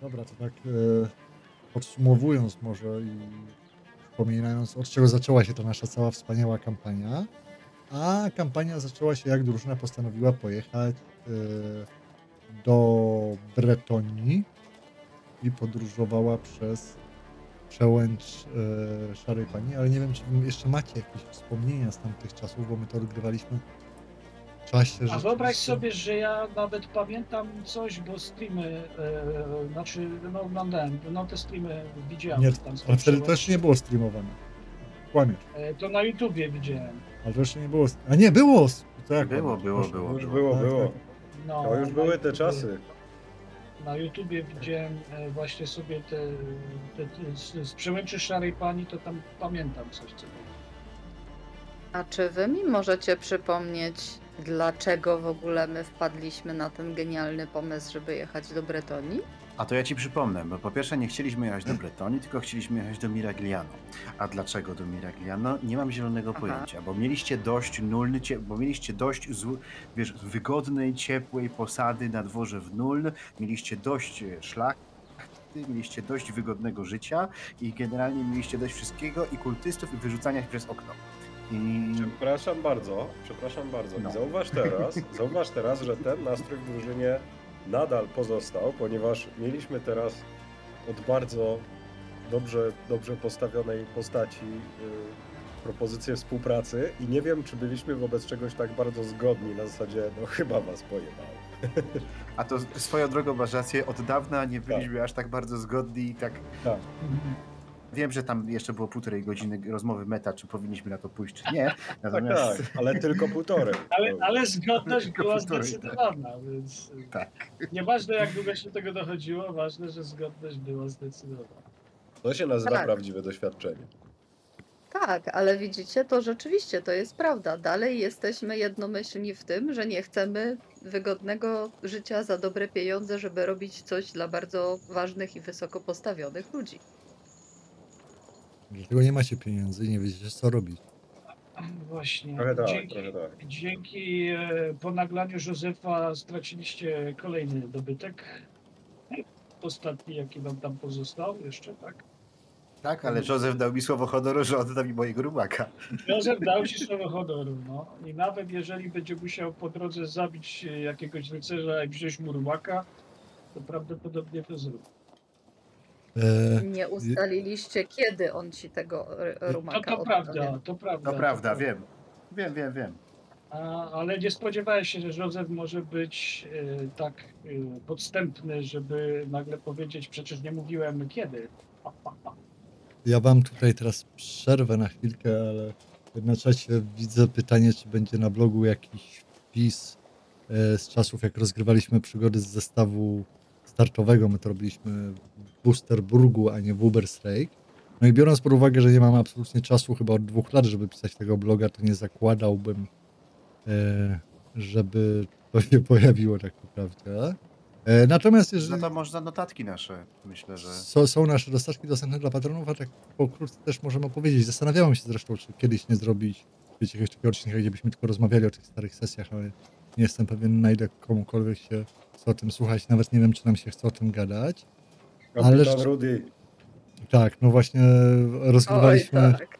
Dobra, to tak e, podsumowując może i przypominając, od czego zaczęła się ta nasza cała wspaniała kampania. A kampania zaczęła się, jak drużyna postanowiła pojechać e, do Bretonii i podróżowała przez przełęcz e, Szarej Pani, ale nie wiem, czy jeszcze macie jakieś wspomnienia z tamtych czasów, bo my to odgrywaliśmy czasie, A wyobraź sobie, że ja nawet pamiętam coś, bo streamy, e, znaczy no oglądałem, no te streamy widziałem. Nie, tam ale wtedy skończyłem. też nie było streamowane. Kłamiesz. E, To na YouTubie widziałem. Ale to jeszcze nie było. A nie, było! To jak Było, było, Proszę. było. Już było, Tak, było. tak. No, To już na były te YouTubie- czasy. Na YouTubie widziałem e, właśnie sobie te, te, te z, z przełęczy Szarej Pani, to tam pamiętam coś co było. A czy wy mi możecie przypomnieć, dlaczego w ogóle my wpadliśmy na ten genialny pomysł, żeby jechać do Bretonii? A to ja ci przypomnę, bo po pierwsze nie chcieliśmy jechać do Bretonii, tylko chcieliśmy jechać do Miragliano. A dlaczego do Miragliano? Nie mam zielonego Aha. pojęcia, bo mieliście dość nulny, cie- bo mieliście dość zł, wiesz, wygodnej, ciepłej posady na dworze w Nuln, mieliście dość e, szlachty, mieliście dość wygodnego życia i generalnie mieliście dość wszystkiego i kultystów i wyrzucania ich przez okno. Przepraszam bardzo, przepraszam bardzo. No. I zauważ teraz, zauważ teraz, że ten nastrój w drużynie nadal pozostał, ponieważ mieliśmy teraz od bardzo dobrze, dobrze postawionej postaci y, propozycję współpracy i nie wiem, czy byliśmy wobec czegoś tak bardzo zgodni na zasadzie, no chyba was pojebało. A to swoją drogą masz rację, od dawna nie byliśmy aż tak bardzo zgodni i tak Tak. Wiem, że tam jeszcze było półtorej godziny rozmowy meta, czy powinniśmy na to pójść, czy nie. Tak, Natomiast tak, ale tylko półtorej. Ale, ale zgodność Tylko była półtorej, zdecydowana, więc e, tak. nieważne jak długo się do tego dochodziło, ważne, że zgodność była zdecydowana. To się nazywa Tak. prawdziwe doświadczenie. Tak, ale widzicie, to rzeczywiście to jest prawda. Dalej jesteśmy jednomyślni w tym, że nie chcemy wygodnego życia za dobre pieniądze, żeby robić coś dla bardzo ważnych i wysoko postawionych ludzi. Dlatego nie macie pieniędzy i nie wiecie, co robić. Właśnie. Trochę tak, dzięki, trochę tak. dzięki e, ponaglaniu Józefa straciliście kolejny dobytek. Ostatni, jaki wam tam pozostał jeszcze, tak? Tak, ale Józef dał mi słowo honoru, że odda mi mojego rubaka. Józef dał ci słowo honoru, no. I nawet jeżeli będzie musiał po drodze zabić e, jakiegoś rycerza i wziąć mu rubaka, to prawdopodobnie to zrób. E, Nie ustaliliście, kiedy on ci tego To, rumaka to odda, prawda, to prawda. To prawda, wiem. Wiem, wiem, wiem. A, ale nie spodziewałem się, że Józef może być e, tak e, podstępny, żeby nagle powiedzieć, przecież nie mówiłem kiedy. ja wam tutaj teraz przerwę na chwilkę, ale na czacie widzę pytanie, czy będzie na blogu jakiś wpis e, z czasów, jak rozgrywaliśmy przygody z zestawu startowego. My to robiliśmy w Boosterburgu, a nie w Uberstrike. No i biorąc pod uwagę, że nie mam absolutnie czasu chyba od dwóch lat, żeby pisać tego bloga, to nie zakładałbym, e, żeby to się pojawiło tak naprawdę. E, natomiast No jeżeli... to można notatki nasze, myślę, że... Są, są nasze dostawki dostępne dla patronów, a tak pokrótce też możemy opowiedzieć. Zastanawiałem się zresztą, czy kiedyś nie zrobić wiecie, jakiegoś takiego odcinka, gdzie byśmy tylko rozmawiali o tych starych sesjach, ale nie jestem pewien, na ile komukolwiek się chce o tym słuchać. Nawet nie wiem, czy nam się chce o tym gadać. Kapitan Ależ- Rudy. Tak, no właśnie Oj, rozgrywaliśmy, tak.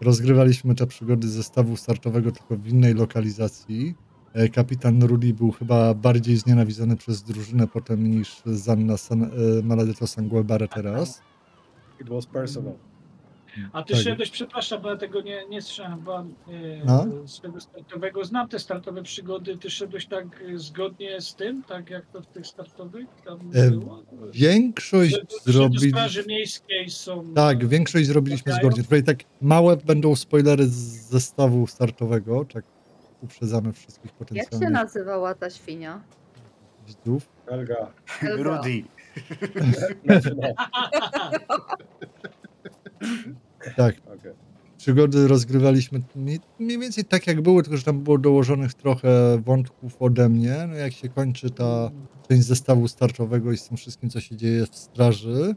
rozgrywaliśmy te przygody zestawu startowego tylko w innej lokalizacji. E, Kapitan Rudy był chyba bardziej znienawidzony przez drużynę potem niż Zanna San, e, Maladetto Sangualbare teraz. It was personal. A ty Tak. szedłeś, przepraszam, bo ja tego nie, nie słyszałem e, No. z tego startowego. Znam te startowe przygody. Ty szedłeś tak e, zgodnie z tym, tak jak to w tych startowych tam E, było? Większość Że- że do zrobili. Straży Miejskiej są... Tak, większość zrobiliśmy zgodnie. Tutaj tak małe będą spoilery z zestawu startowego, tak uprzedzamy wszystkich Jak się potencjalnych nazywała ta świnia? widzów. Helga. Helga. Rudy. Tak, Okej. przygody rozgrywaliśmy mniej, więcej tak jak były, tylko że tam było dołożonych trochę wątków ode mnie. No jak się kończy ta część zestawu startowego i z tym wszystkim, co się dzieje w straży,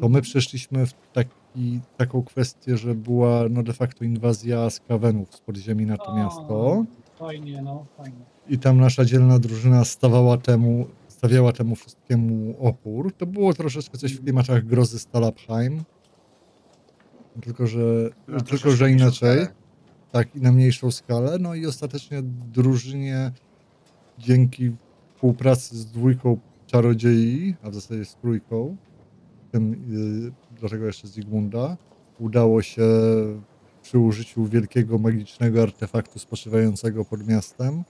to my przeszliśmy w taki, taką kwestię, że była no de facto inwazja skawenów z podziemi na to O, miasto. Fajnie, no, fajnie. I tam nasza dzielna drużyna stawała temu stawiała temu wszystkiemu opór. To było troszeczkę coś w klimatach grozy Stalabheim. Tylko, że, No, tylko, że inaczej. skalę. Tak, i na mniejszą skalę. No i ostatecznie drużynie dzięki współpracy z dwójką czarodziei, a w zasadzie z trójką, tym yy, dlatego jeszcze Zygmunda, udało się przy użyciu wielkiego magicznego artefaktu spoczywającego pod miastem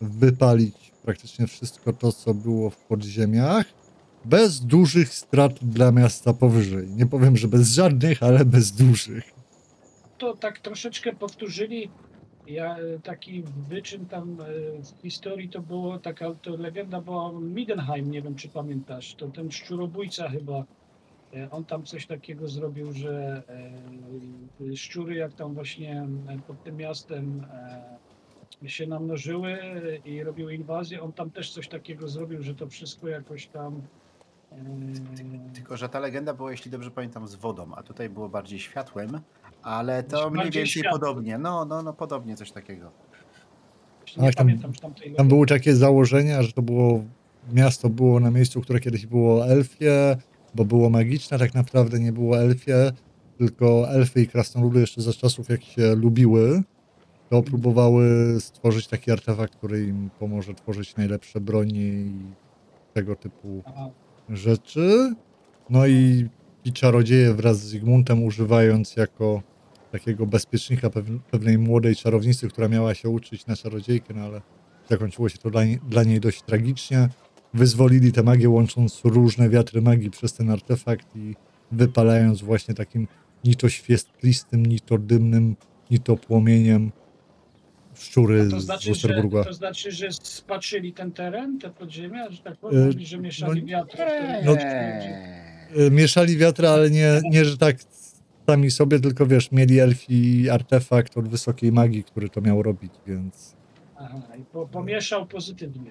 wypalić praktycznie wszystko to, co było w podziemiach, bez dużych strat dla miasta powyżej. Nie powiem, że bez żadnych, ale bez dużych. To tak troszeczkę powtórzyli. Ja e, taki wyczyn tam e, w historii to było taka to legenda była Midenheim, nie wiem czy pamiętasz. To ten szczurobójca chyba. e, On tam coś takiego zrobił, że szczury jak tam właśnie pod tym miastem się namnożyły i robiły inwazję, on tam też coś takiego zrobił, że to wszystko jakoś tam Tylko, że ta legenda była, jeśli dobrze pamiętam, z wodą, a tutaj było bardziej światłem, ale to Bardziej mniej więcej światłem. podobnie. No, no, no, podobnie coś takiego. nie tam- pamiętam z tamtej Tam były takie założenia, że to było miasto było na miejscu, które kiedyś było elfie, bo było magiczne, tak naprawdę nie było elfie, tylko elfy i krasnoludy jeszcze za czasów jak się lubiły, to próbowały stworzyć taki artefakt, który im pomoże tworzyć najlepsze broni i tego typu Aha. Rzeczy. No i ci czarodzieje wraz z Zygmuntem używając jako takiego bezpiecznika pew- pewnej młodej czarownicy, która miała się uczyć na czarodziejkę, no ale zakończyło się to dla, nie, dla niej dość tragicznie. Wyzwolili tę magię łącząc różne wiatry magii przez ten artefakt i wypalając właśnie takim ni to świestlistym, ni to dymnym, ni to płomieniem szczury To z znaczy, że, to znaczy, że spaczyli ten teren, te podziemia, że tak powiem, E, że mieszali no- wiatr. No- Y, mieszali wiatry, ale nie, nie, że tak sami sobie, tylko wiesz, mieli elfi artefakt od wysokiej magii, który to miał robić, więc Aha, i po, pomieszał pozytywnie,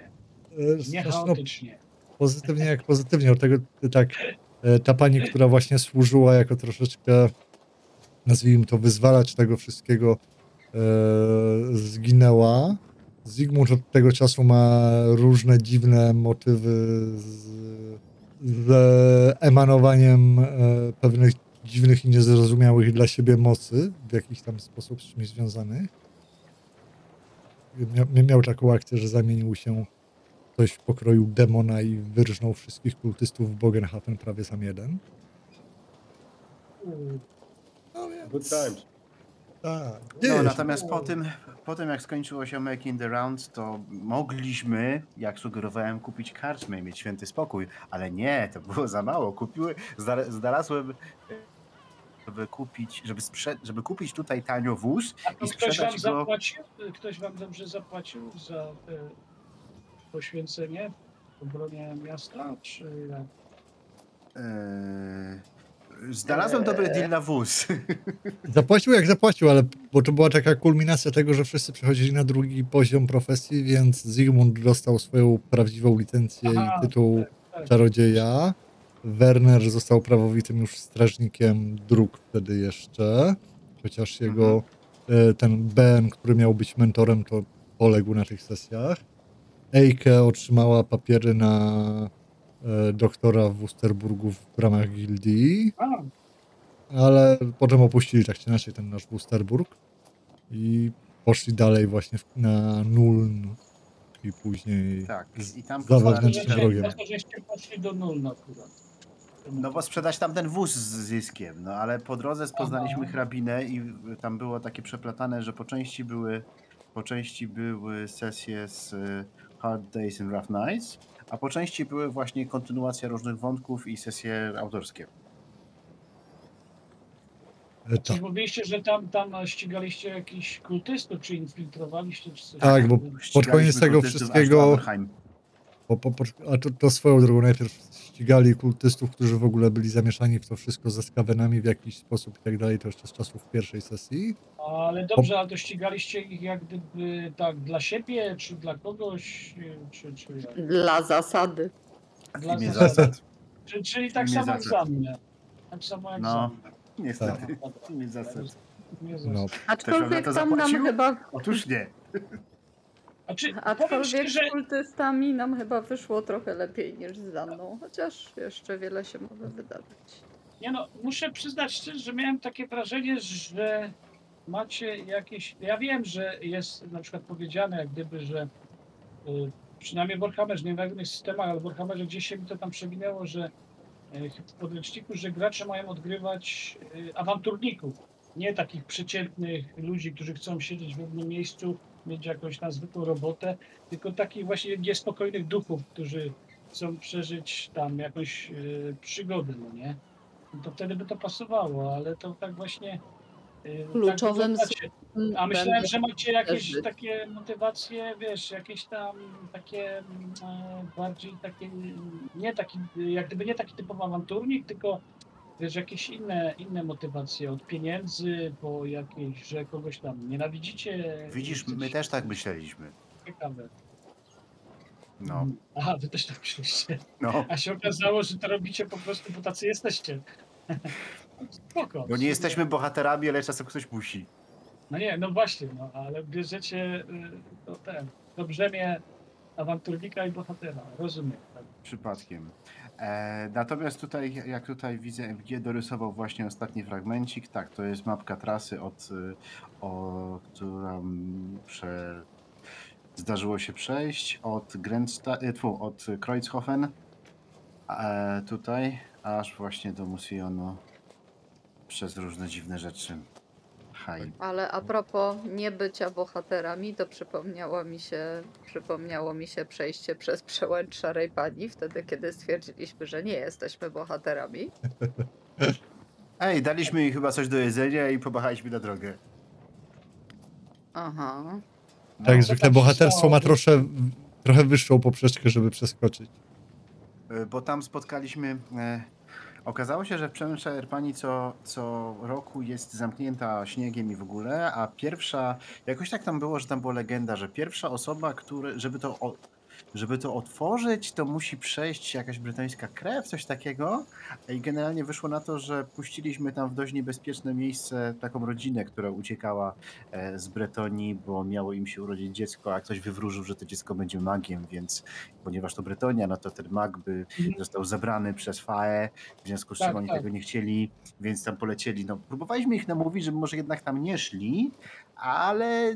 y, nie znaczy, no, chaotycznie. pozytywnie jak pozytywnie, od tego tak y, ta pani, która właśnie służyła jako troszeczkę nazwijmy to wyzwalacz tego wszystkiego zginęła. Zygmunt od tego czasu ma różne dziwne motywy z, z emanowaniem e, pewnych dziwnych i niezrozumiałych dla siebie mocy, w jakiś tam sposób z czymś związanych. Mia, miał taką akcję, że zamienił się coś w pokroju demona i wyrżnął wszystkich kultystów w Bogenhafen prawie sam jeden. U, No więc, Good times. Tak. No, natomiast po tym, po tym, jak skończyło się Making the Round, to mogliśmy, jak sugerowałem, kupić karczmę i mieć święty spokój, ale nie, to było za mało. Kupiły, znalazłem, żeby kupić, żeby, sprze- żeby kupić tutaj tanio wóz A to i ktoś wam sprzedać go. zapłacił? Ktoś wam dobrze zapłacił za poświęcenie obronie miasta? Czy jak? Eee, znalazłem dobry deal na wóz. Zapłacił jak zapłacił, ale bo to była taka kulminacja tego, że wszyscy przechodzili na drugi poziom profesji, więc Zygmunt dostał swoją prawdziwą licencję Aha, i tytuł tak. czarodzieja. Werner został prawowitym już strażnikiem dróg wtedy jeszcze, chociaż jego e, ten Ben, który miał być mentorem, to poległ na tych sesjach. Eike otrzymała papiery na e, doktora w Wusterburgu w ramach gildii A, ale potem opuścili tak czy inaczej ten nasz Wusterburg i poszli dalej właśnie w- na Nuln i później Tak, z- i tam za wewnętrznym żeście, wrogiem. to, żeście poszli do Nulna akurat. No bo sprzedać tam ten wóz z zyskiem, no ale po drodze poznaliśmy hrabinę i tam było takie przeplatane, że po części były po części były sesje z y, Hard Days and Rough Nights, a po części były właśnie kontynuacja różnych wątków i sesje autorskie. Czy tak, mówiliście, że tam, tam ścigaliście jakichś kultystów, czy infiltrowaliście, czy coś Tak, bo pod koniec tego wszystkiego-. Po, po, po, a to, to swoją drogą najpierw ścigali kultystów, którzy w ogóle byli zamieszani w to wszystko ze skawenami w jakiś sposób i tak dalej, to jeszcze z czasów pierwszej sesji. Ale dobrze, ale to ścigaliście ich jak gdyby tak dla siebie, czy dla kogoś, czy, czy, jak? Dla zasady. Dla zasady. zasad. Czy, czyli tak samo jak za mnie. Tak samo jak No, za mnie. niestety. Imię zasad. Nie No, zasad. Aczkolwiek to tam nam chyba Otóż nie. A czy powiem Aczkolwiek szczerze, z kultystami nam chyba wyszło trochę lepiej niż ze mną, chociaż jeszcze wiele się może wydarzyć. nie no, muszę przyznać szczerze, że miałem takie wrażenie, że macie jakieś. Ja wiem, że jest na przykład powiedziane, jak gdyby, że y, przynajmniej w Warhammerze, nie wiem w innych systemach, ale w Warhammerze gdzieś się mi to tam przewinęło, że y, w podręczniku, że gracze mają odgrywać y, awanturników, nie takich przeciętnych ludzi, którzy chcą siedzieć w jednym miejscu, mieć jakąś tam zwykłą robotę, tylko takich właśnie niespokojnych duchów, którzy chcą przeżyć tam jakąś y, przygodę, no nie? No to wtedy by to pasowało, ale to tak właśnie. y, Kluczowym tak. A myślałem, że macie jakieś takie motywacje, wiesz, jakieś tam takie mm, e, bardziej takie, nie taki, jak gdyby nie taki typowy awanturnik, tylko wiesz, jakieś inne, inne motywacje od pieniędzy po jakieś, że kogoś tam nienawidzicie. Widzisz, my też tak myśleliśmy. Ciekawe. No, Mm. Aha, wy też tak myślicie. no. A się okazało, że to robicie po prostu, bo tacy jesteście. Spoko. Bo nie jesteśmy bohaterami, ale czasem ktoś musi. No nie, no właśnie, no, ale bierzecie to ten, to brzemię awanturnika i bohatera, rozumiem. Tak. Przypadkiem. E, natomiast tutaj, jak tutaj widzę, MG dorysował właśnie ostatni fragmencik. Tak, to jest mapka trasy, od, y, o, którą prze, zdarzyło się przejść od Grenzsta, e, tfu, od Kreuzhofen e, tutaj, aż właśnie do Musionu przez różne dziwne rzeczy. Ale a propos niebycia bohaterami, to przypomniało mi się, przypomniało mi się przejście przez przełęcz Szarej Pani, wtedy kiedy stwierdziliśmy, że nie jesteśmy bohaterami. Ej, daliśmy im chyba coś do jedzenia i pomachaliśmy na drogę. Aha. No. Tak, to zwykle tak bohaterstwo ma trosze, trochę wyższą poprzeczkę, żeby przeskoczyć. Y, bo tam spotkaliśmy. E, okazało się, że Przemysza Erpani co, co roku jest zamknięta śniegiem i w ogóle, a pierwsza, jakoś tak tam było, że tam była legenda, że pierwsza osoba, który, żeby to, żeby to otworzyć, to musi przejść jakaś brytyjska krew, coś takiego. I generalnie wyszło na to, że puściliśmy tam w dość niebezpieczne miejsce taką rodzinę, która uciekała e, z Bretonii, bo miało im się urodzić dziecko, a ktoś wywróżył, że to dziecko będzie magiem, więc ponieważ to Bretonia, no to ten mag by został zabrany przez FAE, w związku z czym Tak, oni tak. tego nie chcieli, więc tam polecieli. No, próbowaliśmy ich namówić, żeby może jednak tam nie szli, ale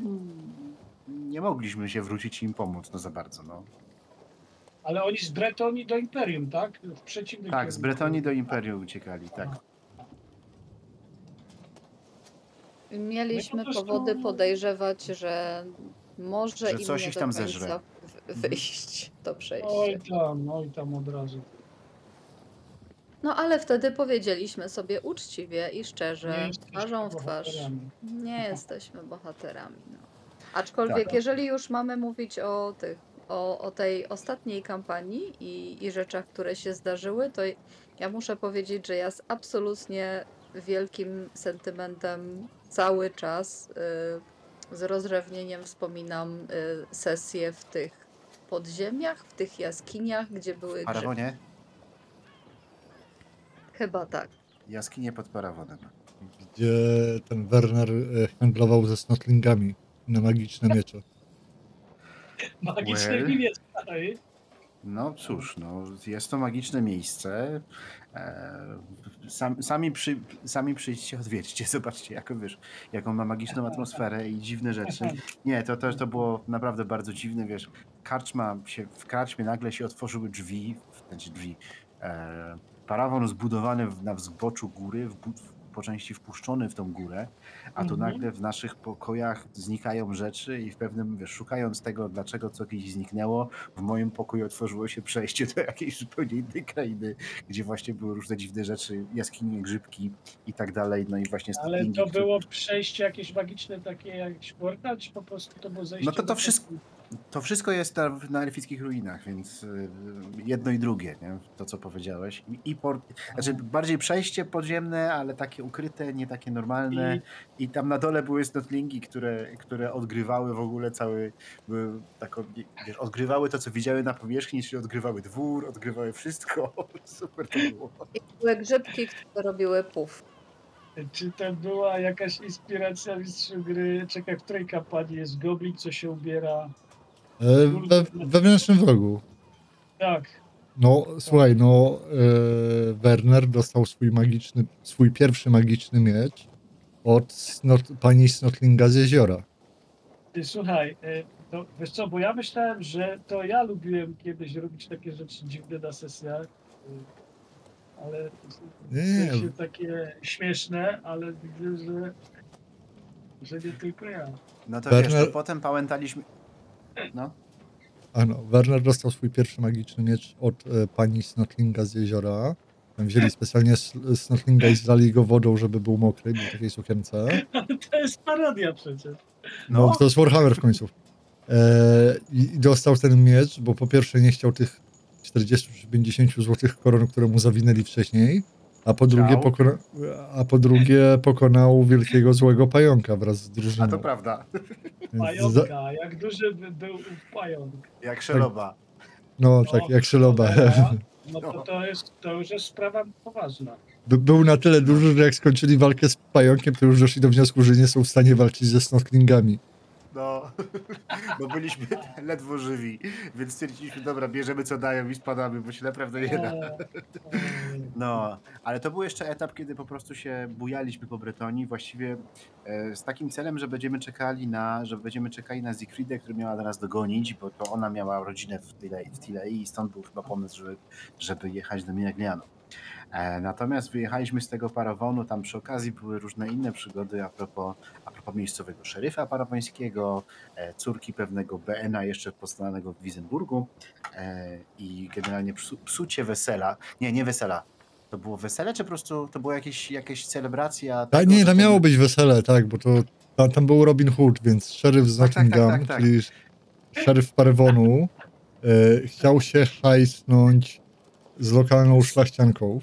nie mogliśmy się wrócić i im pomóc, no za bardzo. No. Ale oni z Bretonii do Imperium, tak? W przeciwnym Tak, z kierunku. Bretonii do Imperium uciekali, tak. Mieliśmy No i po prostu- powody podejrzewać, że może Że im coś nie ich do tam końca zeżre. w- wyjść to przejście. Oj tam, oj tam od razu. No ale wtedy powiedzieliśmy sobie uczciwie i szczerze, jesteśmy twarzą w twarz. bohaterami. Nie jesteśmy bohaterami. No. Aczkolwiek, Tak. jeżeli już mamy mówić o tych, o, o tej ostatniej kampanii i, i rzeczach, które się zdarzyły, to ja muszę powiedzieć, że ja z absolutnie wielkim sentymentem cały czas y, z rozrzewnieniem wspominam y, sesje w tych podziemiach, w tych jaskiniach, gdzie były W grzyby. Parawonie? Chyba tak. Jaskinie pod Parawonem. Gdzie ten Werner e, handlował ze snotlingami na magiczne miecze. Magiczny Well. stary. No cóż, no, jest to magiczne miejsce. E, Sam, sami, przy, sami przyjdźcie, odwiedźcie, zobaczcie, jaką, wiesz, jaką ma magiczną atmosferę i dziwne rzeczy. Nie, to, to, to było naprawdę bardzo dziwne, wiesz, karczma się, w karczmie nagle się otworzyły drzwi, znaczy drzwi, e, parawon zbudowany w, na wzboczu góry, w, bu- w, po części wpuszczony w tą górę, a tu Mhm. nagle w naszych pokojach znikają rzeczy i w pewnym, wiesz, szukając tego, dlaczego co kiedyś zniknęło, w moim pokoju otworzyło się przejście do jakiejś zupełnie innej krainy, gdzie właśnie były różne dziwne rzeczy, jaskinie, grzybki i tak dalej, no i właśnie Ale to było przejście jakieś magiczne, takie jak portal, czy po prostu to było zejście? No to to do wszystko- To wszystko jest na, na elfickich ruinach, więc y, jedno i drugie, nie? to co powiedziałeś. I, i port, znaczy bardziej przejście podziemne, ale takie ukryte, nie takie normalne. I, tam na dole były snotlingi, które, które odgrywały w ogóle cały, były taką, wiesz, odgrywały to, co widziały na powierzchni, czyli odgrywały dwór, odgrywały wszystko. Super to było. I były grzybki, które robiły puf. Czy to była jakaś inspiracja mistrzu gry? Czekaj, w której kampanii jest goblin, co się ubiera we, wewnętrznym wrogu. Tak. No, słuchaj, no, e, Werner dostał swój magiczny, swój pierwszy magiczny miecz od snot, pani Snotlinga z jeziora. Ty, słuchaj, e, to wiesz co, bo ja myślałem, że to ja lubiłem kiedyś robić takie rzeczy dziwne na sesjach, e, ale Nie, w sensie takie śmieszne, ale widzę, że, że nie tylko ja. No to Werner- wiesz, to potem pamiętaliśmy... No, A no, Werner dostał swój pierwszy magiczny miecz od e, pani Snotlinga z jeziora. Wzięli specjalnie s- Snotlinga i zlali go wodą, żeby był mokry, był w takiej sukience. Ale to jest parodia przecież. No, no, to jest Warhammer w końcu. E, i, I dostał ten miecz, bo po pierwsze nie chciał tych 40 czy 50 złotych koron, które mu zawinęli wcześniej, a po drugie, pokona, a po drugie pokonał wielkiego złego pająka wraz z drużyną. a to prawda. Więc za, Pająka, jak duży by był ów pająk. Jak szeloba. no tak, jak szyloba. cholera, No to, to, jest, to już jest sprawa poważna. By, był na tyle duży, że jak skończyli walkę z pająkiem, to już doszli do wniosku, że nie są w stanie walczyć ze snorklingami. No, bo byliśmy ledwo żywi, więc stwierdziliśmy, dobra, bierzemy co dają i spadamy, bo się naprawdę nie da. No, ale to był jeszcze etap, kiedy po prostu się bujaliśmy po Bretonii, właściwie e, z takim celem, że będziemy czekali na, że będziemy czekali na Siegfriedę, która miała nas dogonić, bo to ona miała rodzinę w Tilei, w i stąd był chyba pomysł, żeby, żeby jechać do Miragliano. E, natomiast wyjechaliśmy z tego parawanu, tam przy okazji były różne inne przygody a propos, a propos miejscowego szeryfa parawańskiego, e, córki pewnego BN-a jeszcze poznanego w Wizenburgu e, i generalnie psu, psucie wesela, nie, nie wesela, to było wesele, czy po prostu to była jakieś, jakaś celebracja? Tego, nie, to miało być wesele, tak, bo to tam, tam był Robin Hood, więc szeryf z Tak, tak, tak, Nottingham, tak, tak. czyli szeryf Parewonu, e, chciał się hajsnąć z lokalną szlachcianką.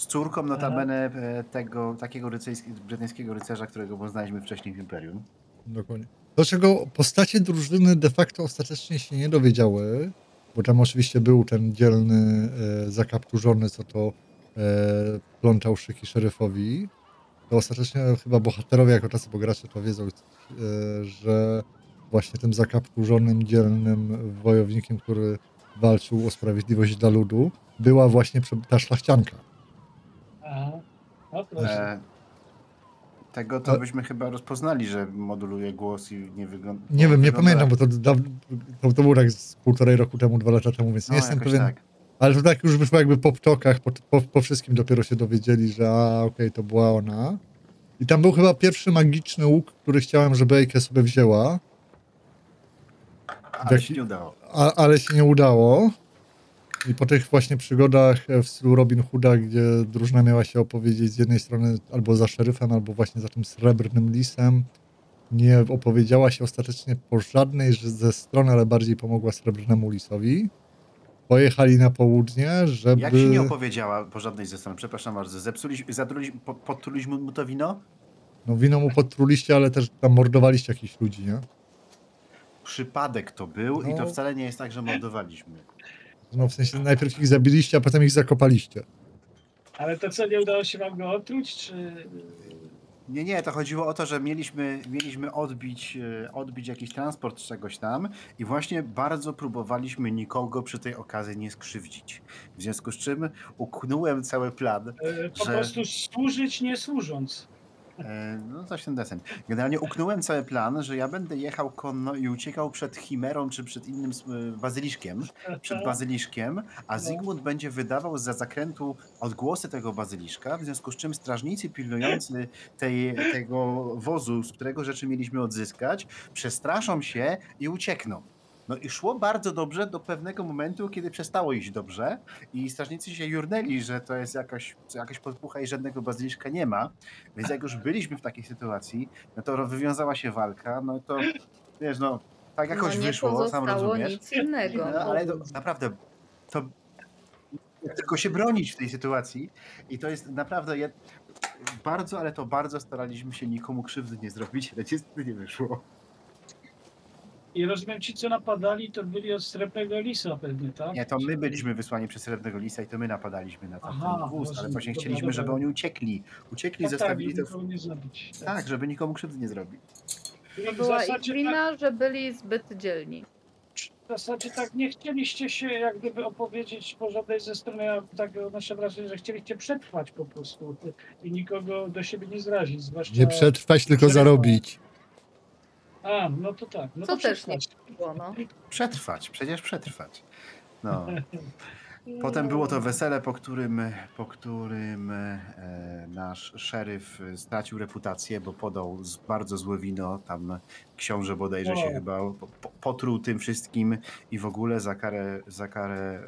Z córką notabene e, tego takiego ryceński- brytyjskiego rycerza, którego poznaliśmy wcześniej w Imperium. Dokładnie. Do czego postacie drużyny de facto ostatecznie się nie dowiedziały, bo tam oczywiście był ten dzielny, e, zakapturzony, co to e, plączał szyki szeryfowi. To ostatecznie chyba bohaterowie jako tacy, bo gracze to wiedzą, e, że właśnie tym zakapturzonym, dzielnym wojownikiem, który walczył o sprawiedliwość dla ludu, była właśnie ta szlachcianka. No proszę. E, tego to Ale- byśmy chyba rozpoznali, że moduluje głos i nie wygląda. Nie wiem, nie pamiętam, bo to, daw- to, to było tak z półtorej roku temu, dwa lata temu, więc No, nie jestem jakoś pewien. tak. Ale to tak już wyszło jakby po ptokach, po, po, po wszystkim dopiero się dowiedzieli, że a, okej, to była ona. I tam był chyba pierwszy magiczny łuk, który chciałem, żeby Ejke sobie wzięła, Ale się nie udało. a, ale się nie udało. I po tych właśnie przygodach e, w stylu Robin Hooda, gdzie drużyna miała się opowiedzieć z jednej strony albo za szeryfem, albo właśnie za tym srebrnym lisem, nie opowiedziała się ostatecznie po żadnej ze stron, ale bardziej pomogła srebrnemu lisowi. Pojechali na południe, żeby... Jak się nie opowiedziała po żadnej ze stron, przepraszam bardzo, zepsuliśmy, zatruliśmy, po- podtruliśmy mu to wino? No wino mu podtruliście, ale też tam mordowaliście jakichś ludzi, nie? Przypadek to był i to No. wcale nie jest tak, że mordowaliśmy. No w sensie najpierw ich zabiliście, a potem ich zakopaliście. Ale to co, nie udało się wam go otruć, czy... Nie, nie, to chodziło o to, że mieliśmy, mieliśmy odbić, e, odbić jakiś transport z czegoś tam i właśnie bardzo próbowaliśmy nikogo przy tej okazji nie skrzywdzić. W związku z czym uknąłem cały plan. e, Po Że- prostu służyć nie służąc. E, No coś ten desen. Generalnie uknąłem cały plan, że ja będę jechał konno i uciekał przed Chimerą czy przed innym e, bazyliszkiem, przed bazyliszkiem, a No. Zygmunt będzie wydawał za zakrętu odgłosy tego bazyliszka, w związku z czym strażnicy pilnujący tej, tego wozu, z którego rzeczy mieliśmy odzyskać, przestraszą się i uciekną. No i szło bardzo dobrze do pewnego momentu, kiedy przestało iść dobrze i strażnicy się jurnęli, że to jest jakaś, jakaś podpucha i żadnego bazyliszka nie ma. Więc jak już byliśmy w takiej sytuacji, no to wywiązała się walka, no to wiesz, no tak jakoś no wyszło, sam rozumiesz. nic innego. No, ale to, naprawdę, to tylko się bronić w tej sytuacji i to jest naprawdę bardzo, ale to bardzo staraliśmy się nikomu krzywdy nie zrobić, ale niestety nie wyszło. I rozumiem, ci co napadali, to byli od Srebrnego Lisa pewnie, tak? Nie, to my byliśmy wysłani przez Srebrnego Lisa i to my napadaliśmy na ten, Aha, wóz, ale właśnie Dobra, chcieliśmy, żeby oni uciekli. Uciekli, Tak, tak, zostawili i to... nie zabić. Tak, żeby nikomu krzywdy nie zrobić. W była ich tak- wina, że byli zbyt dzielni. zasadzie tak nie chcieliście się jak gdyby opowiedzieć po żadnej ze strony, ja tak nasze wrażenie, że chcieliście przetrwać po prostu i nikogo do siebie nie zrazić, zwłaszcza... Nie przetrwać, tylko zarobić. A, no to tak. No Co to też nie przetrwać. było, no. Przetrwać, przecież przetrwać. No. Potem było to wesele, po którym, po którym e, nasz szeryf stracił reputację, bo podał z, bardzo złe wino. Tam książę bodajże się O. chyba po, po, potruł tym wszystkim i w ogóle za karę, za karę e,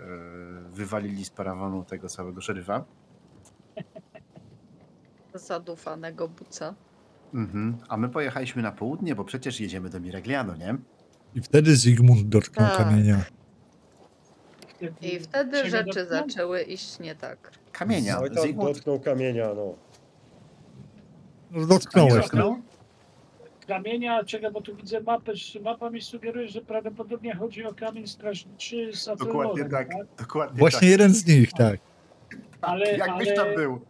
wywalili z parawanu tego całego szeryfa. Zadufanego buca. Mhm. A my pojechaliśmy na południe, bo przecież jedziemy do Miragliano, nie? I wtedy Zygmunt dotknął Tak. kamienia. I wtedy czego rzeczy dotknął? zaczęły iść nie tak. Kamienia. Tam Zygmunt dotknął kamienia, no. No, nie dotknąłeś. dotknął? Kamienia, czego, bo tu widzę mapę, że mapa mi sugeruje, że prawdopodobnie chodzi o kamień strażniczy z Dokładnie Atelorem, tak. Dokładnie Właśnie tak. jeden z nich, tak. Ale, Jakbyś ale, tam był.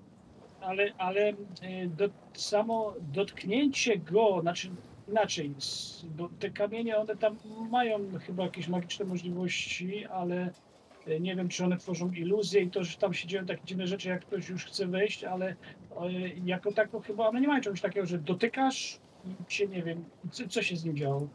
Ale, ale e, do, samo dotknięcie go, znaczy inaczej, bo te kamienie, one tam mają chyba jakieś magiczne możliwości, ale e, nie wiem, czy one tworzą iluzje i to, że tam się dzieją takie dziwne rzeczy, jak ktoś już chce wejść, ale e, jako tako chyba one nie mają czegoś takiego, że dotykasz i się, nie wiem, co, co się z nim działo.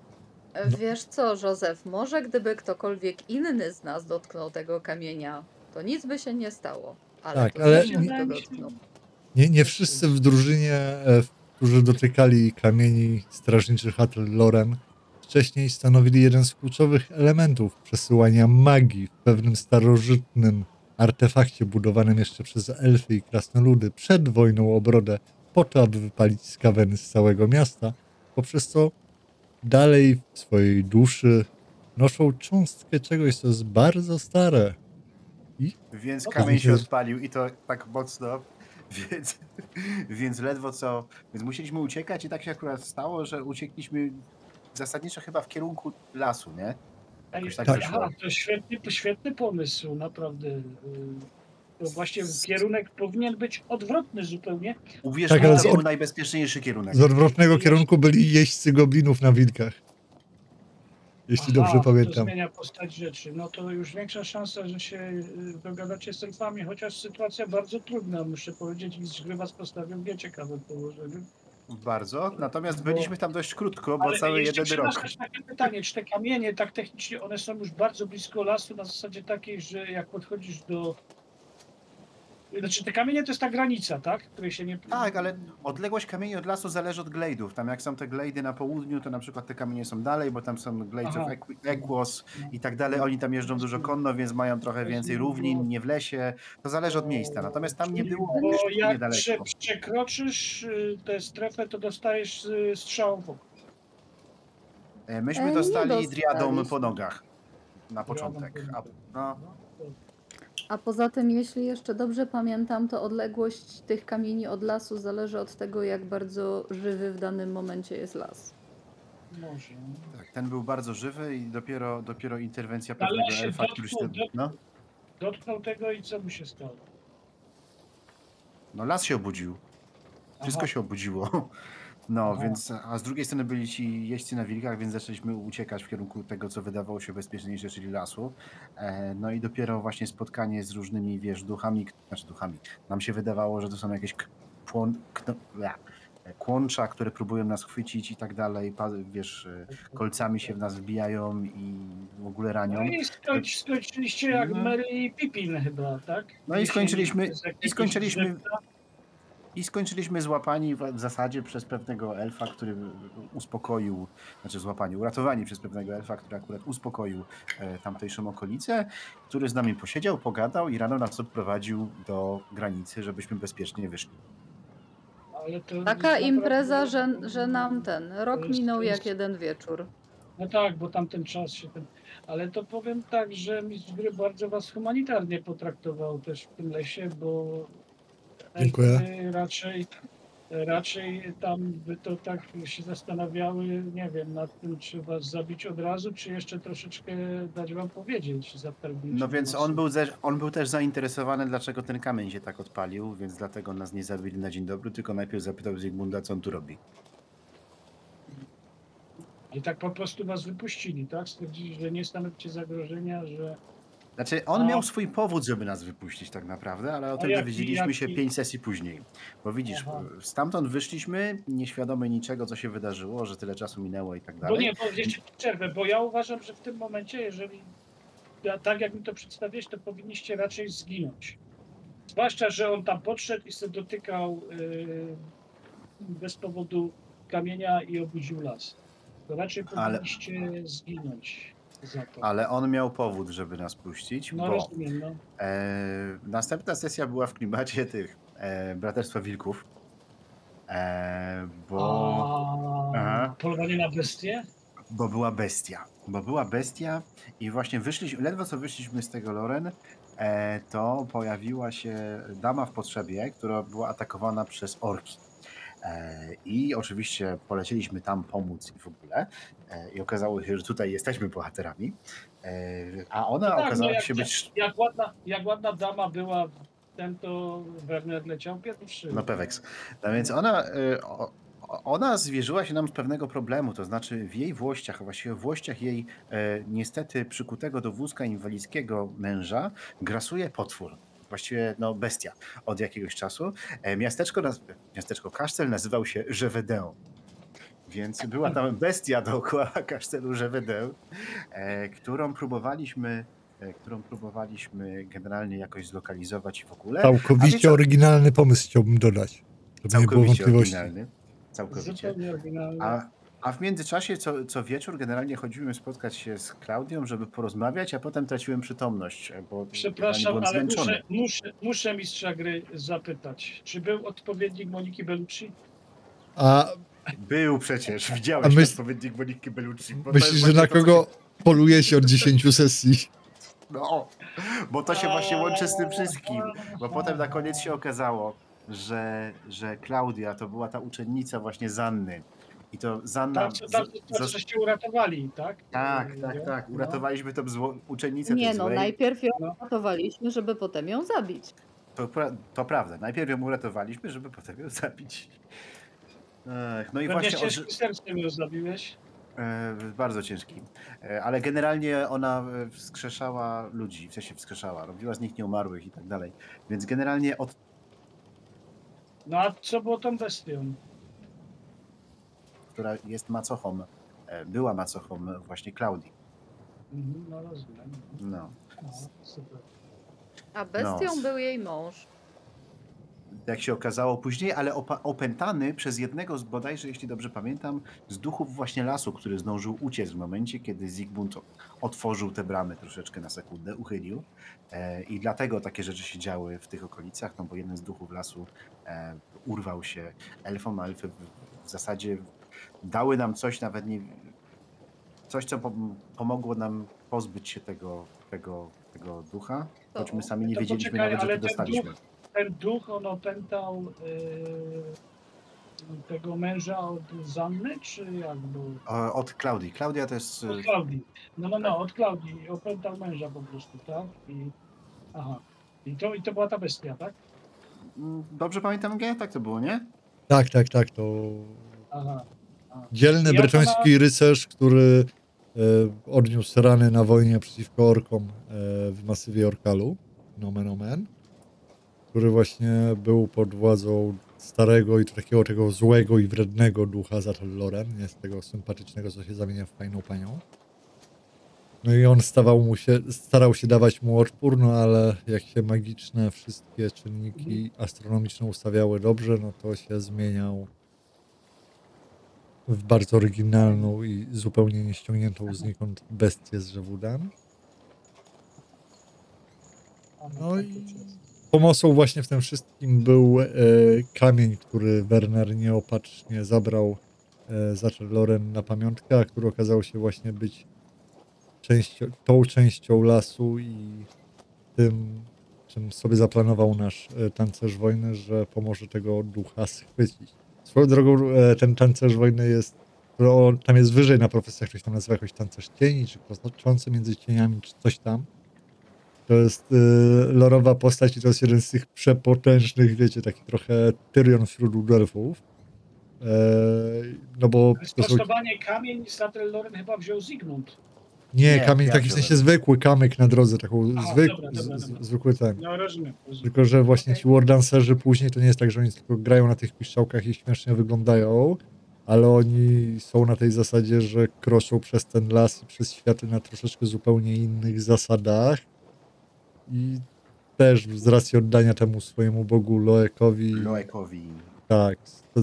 Wiesz co, Józef, może gdyby ktokolwiek inny z nas dotknął tego kamienia, to nic by się nie stało. Ale Tak, to ale Zygmunt nie-. Nie, nie wszyscy w drużynie, e, którzy dotykali kamieni strażniczych Loren, wcześniej stanowili jeden z kluczowych elementów przesyłania magii w pewnym starożytnym artefakcie budowanym jeszcze przez elfy i krasnoludy przed wojną o Brodę, po to, aby wypalić skaweny z całego miasta, poprzez co dalej w swojej duszy noszą cząstkę czegoś, co jest bardzo stare. Więc No kamień się odpalił i to tak mocno, więc, więc ledwo co, więc musieliśmy uciekać i tak się akurat stało, że uciekliśmy zasadniczo chyba w kierunku lasu, nie? Jakoś tak Tak. wyszło. Aha, to świetny, świetny pomysł, naprawdę. y, To właśnie kierunek powinien być odwrotny zupełnie. Uwierz Tak, mi, ale to z był najbezpieczniejszy kierunek. Z odwrotnego kierunku byli jeźdźcy goblinów na wilkach. Jeśli dobrze Aha, To pamiętam. zmienia postać rzeczy. No to już większa szansa, że się y, dogadacie z elfami, chociaż sytuacja bardzo trudna, muszę powiedzieć, i gry was postawią w nieciekawym położeniu. Bardzo, natomiast byliśmy tam dość krótko, bo Ale cały jeszcze jeden rok. przepraszam, takie pytanie, czy te kamienie, tak technicznie, one są już bardzo blisko lasu, na zasadzie takiej, że jak podchodzisz do... Znaczy te kamienie to jest ta granica, tak? Której się nie... Tak, ale odległość kamieni od lasu zależy od glade'ów. Tam jak są te glade'y na południu, to na przykład te kamienie są dalej, bo tam są glades of Equ- Equos i tak dalej. Oni tam jeżdżą dużo konno, więc mają trochę więcej równin, nie w lesie. To zależy od miejsca. Natomiast tam nie było Bo jak prze, niedaleko. przekroczysz y, tę strefę, to dostajesz y, strzał w. E, Myśmy E, dostali driadą dostaliśmy. po nogach na początek. A, no, A poza tym, jeśli jeszcze dobrze pamiętam, to odległość tych kamieni od lasu zależy od tego, jak bardzo żywy w danym momencie jest las. Może. tak, ten był bardzo żywy i dopiero, dopiero interwencja Ale pewnego się elfa, który się... dotknął, No, Dotknął tego i co mu się stało? no las się obudził. Wszystko Aha. się obudziło. No, Aha. więc, a z drugiej strony byli ci jeźdźcy na wilkach, więc zaczęliśmy uciekać w kierunku tego, co wydawało się bezpieczniejsze, czyli lasu. E, no i dopiero właśnie spotkanie z różnymi, wiesz, duchami, k- znaczy duchami. Nam się wydawało, że to są jakieś k- płon, kno, bla, e, kłącza, które próbują nas chwycić i tak dalej, pa, wiesz, e, kolcami się w nas wbijają i w ogóle ranią. No i skończ, skończyliście jak No. Mary i Pippin chyba, tak? No i skończyliśmy- i skończyliśmy- drzewka. I skończyliśmy złapani w w zasadzie przez pewnego elfa, który uspokoił, znaczy złapani, uratowani przez pewnego elfa, który akurat uspokoił e, tamtejszą okolicę, który z nami posiedział, pogadał i rano nas odprowadził do granicy, żebyśmy bezpiecznie wyszli. Ale to Taka impreza, że, że nam ten rok jest- minął jak jest- jeden wieczór. No tak, bo tamten czas się ten... Ale to powiem tak, że mistrz gry bardzo was humanitarnie potraktował też w tym lesie, bo Dziękuję. raczej raczej tam by to tak się zastanawiały, nie wiem, nad tym, czy was zabić od razu, czy jeszcze troszeczkę dać wam powiedzieć No więc on był, ze, on był też zainteresowany, dlaczego ten kamień się tak odpalił, więc dlatego nas nie zabili na dzień dobry, tylko najpierw zapytał Zygmunda, co on tu robi. I tak po prostu was wypuścili, tak? Stwierdzili, że nie stanowicie zagrożenia, że Znaczy, on A- miał swój powód, żeby nas wypuścić tak naprawdę, ale o tym jaki- dowiedzieliśmy się jaki- pięć sesji później. Bo widzisz, Aha. stamtąd wyszliśmy nieświadomi niczego, co się wydarzyło, że tyle czasu minęło i tak Bo dalej. nie, bo jeszcze przerwę, bo ja uważam, że w tym momencie, jeżeli ja, tak jak mi to przedstawiłeś, to powinniście raczej zginąć. Zwłaszcza, że on tam podszedł i sobie dotykał yy, bez powodu kamienia i obudził las. To raczej Ale- powinniście zginąć za to. Ale on miał powód, żeby nas puścić, No bo rozumiem, no. e, następna sesja była w klimacie tych e, Braterstwa Wilków. E, bo... A, Aha. polowanie na bestie? Bo była bestia. Bo była bestia i właśnie wyszliśmy, ledwo co wyszliśmy z tego Loren, e, to pojawiła się dama w potrzebie, która była atakowana przez orki. E, I oczywiście polecieliśmy tam pomóc i w ogóle. E, I okazało się, że tutaj jesteśmy bohaterami. E, a ona No tak, no okazała jak- się być. Jak ładna, jak ładna dama była, ten to Werner leciał pierwszy. No Pewex. No więc ona, o- ona zwierzyła się nam z pewnego problemu, to znaczy w jej włościach, a właściwie w włościach jej e, niestety przykutego do wózka inwalidzkiego męża grasuje potwór. Właściwie no, bestia od jakiegoś czasu. E, miasteczko, miasteczko Kasztel nazywał się Żewedę. Więc była tam bestia dookoła kasztelu Żewedę, e, którą próbowaliśmy e, którą próbowaliśmy generalnie jakoś zlokalizować w ogóle. Całkowicie wiecie- oryginalny pomysł chciałbym dodać. Żeby nie było Całkowicie wątpliwości. oryginalny. Całkowicie. Zupełnie oryginalne. A, a w międzyczasie co, co wieczór generalnie chodziłem spotkać się z Klaudią, żeby porozmawiać, a potem traciłem przytomność, bo Przepraszam, byłem ale zmęczony. muszę, muszę, muszę mistrza gry zapytać, czy był odpowiednik Moniki Bellucci? A Był przecież, widziałeś A myśl- odpowiednik Moniki Bellucci. bo to myślisz, jest że właśnie na to, co kogo poluje się od 10 sesji? no, bo to się właśnie łączy z tym wszystkim. Bo potem na koniec się okazało, że, że Klaudia to była ta uczennica właśnie Zanny. I to Zanna... Tam, z- tam, zas- żeście uratowali, tak? tak, tak, tak. no. Uratowaliśmy tą zło, uczennicę Nie tej no, złej. najpierw ją No. ratowaliśmy, żeby potem ją zabić. To, to prawda. Najpierw ją uratowaliśmy, żeby potem ją zabić. Ech, no i Pewnie właśnie ciężkim sercem ją zabiłeś. e, bardzo ciężki. E, ale generalnie ona e, wskrzeszała ludzi, w sensie wskrzeszała, robiła z nich nieumarłych i tak dalej. Więc generalnie od No a co było tą bestią? Która jest macochą, e, była macochą właśnie Klaudii. Mhm, No rozumiem. No. No, super. A bestią No. był jej mąż. Jak się okazało później, ale opętany przez jednego z bodajże, jeśli dobrze pamiętam, z duchów właśnie lasu, który zdążył uciec w momencie, kiedy Zygmunt otworzył te bramy troszeczkę na sekundę, uchylił. E, I dlatego takie rzeczy się działy w tych okolicach, no bo jeden z duchów lasu e, urwał się elfom, a elfy w, w zasadzie dały nam coś, nawet nie. Coś, co pom- pomogło nam pozbyć się tego, tego, tego ducha, To- choć my sami nie to wiedzieliśmy poczekaj, nawet, że ale to ten dostaliśmy. duch- Ten duch, on opętał yy, tego męża od Zanny, czy jak był? Od Klaudii. Klaudia to jest. y, Od Klaudii. No, no, no, od Klaudii. Opętał męża po prostu, tak? I, aha. I to, I to była ta bestia, tak? mm, Dobrze pamiętam, G? Tak to było, nie? Tak, tak, tak. To Aha. Dzielny bretoński rycerz, który e, odniósł rany na wojnie przeciwko orkom e, w masywie Orkalu, nomen omen, który właśnie był pod władzą starego i takiego tego złego i wrednego ducha Zatel Loren, nie z tego sympatycznego, co się zamienia w fajną panią. No i on stawał mu się, starał się dawać mu odpór, no ale jak się magiczne wszystkie czynniki astronomiczne ustawiały dobrze, no to się zmieniał w bardzo oryginalną i zupełnie nieściągniętą znikąd bestię z Żewudan. Aha, No i pomocą właśnie w tym wszystkim był e, kamień, który Werner nieopatrznie zabrał e, za Loren na pamiątkę, a który okazał się właśnie być częścią, tą częścią lasu i tym, czym sobie zaplanował nasz e, tancerz wojny, że pomoże tego ducha schwycić. Swoją drogą e, ten tancerz wojny jest, to tam jest wyżej na profesjach, ktoś tam nazywa jakoś tancerz cieni, czy kroczący między cieniami, czy coś tam. To jest y, lorowa postać i to jest jeden z tych przepotężnych, wiecie, taki trochę Tyrion wśród elfów. no bo to są... Kamień z Loren chyba wziął Zygmunt. Nie, Nie, kamień taki w sensie zwykły kamyk na drodze, taką zwyk, dobra, dobra, z, dobra. zwykły ten. No rozumiem. rozumiem. Tylko, że właśnie ci wardancerzy później to nie jest tak, że oni tylko grają na tych piszczałkach i śmiesznie wyglądają, ale oni są na tej zasadzie, że kroczą przez ten las i przez światy na troszeczkę zupełnie innych zasadach i też z racji oddania temu swojemu bogu Loekowi, Loekowi. tak, to,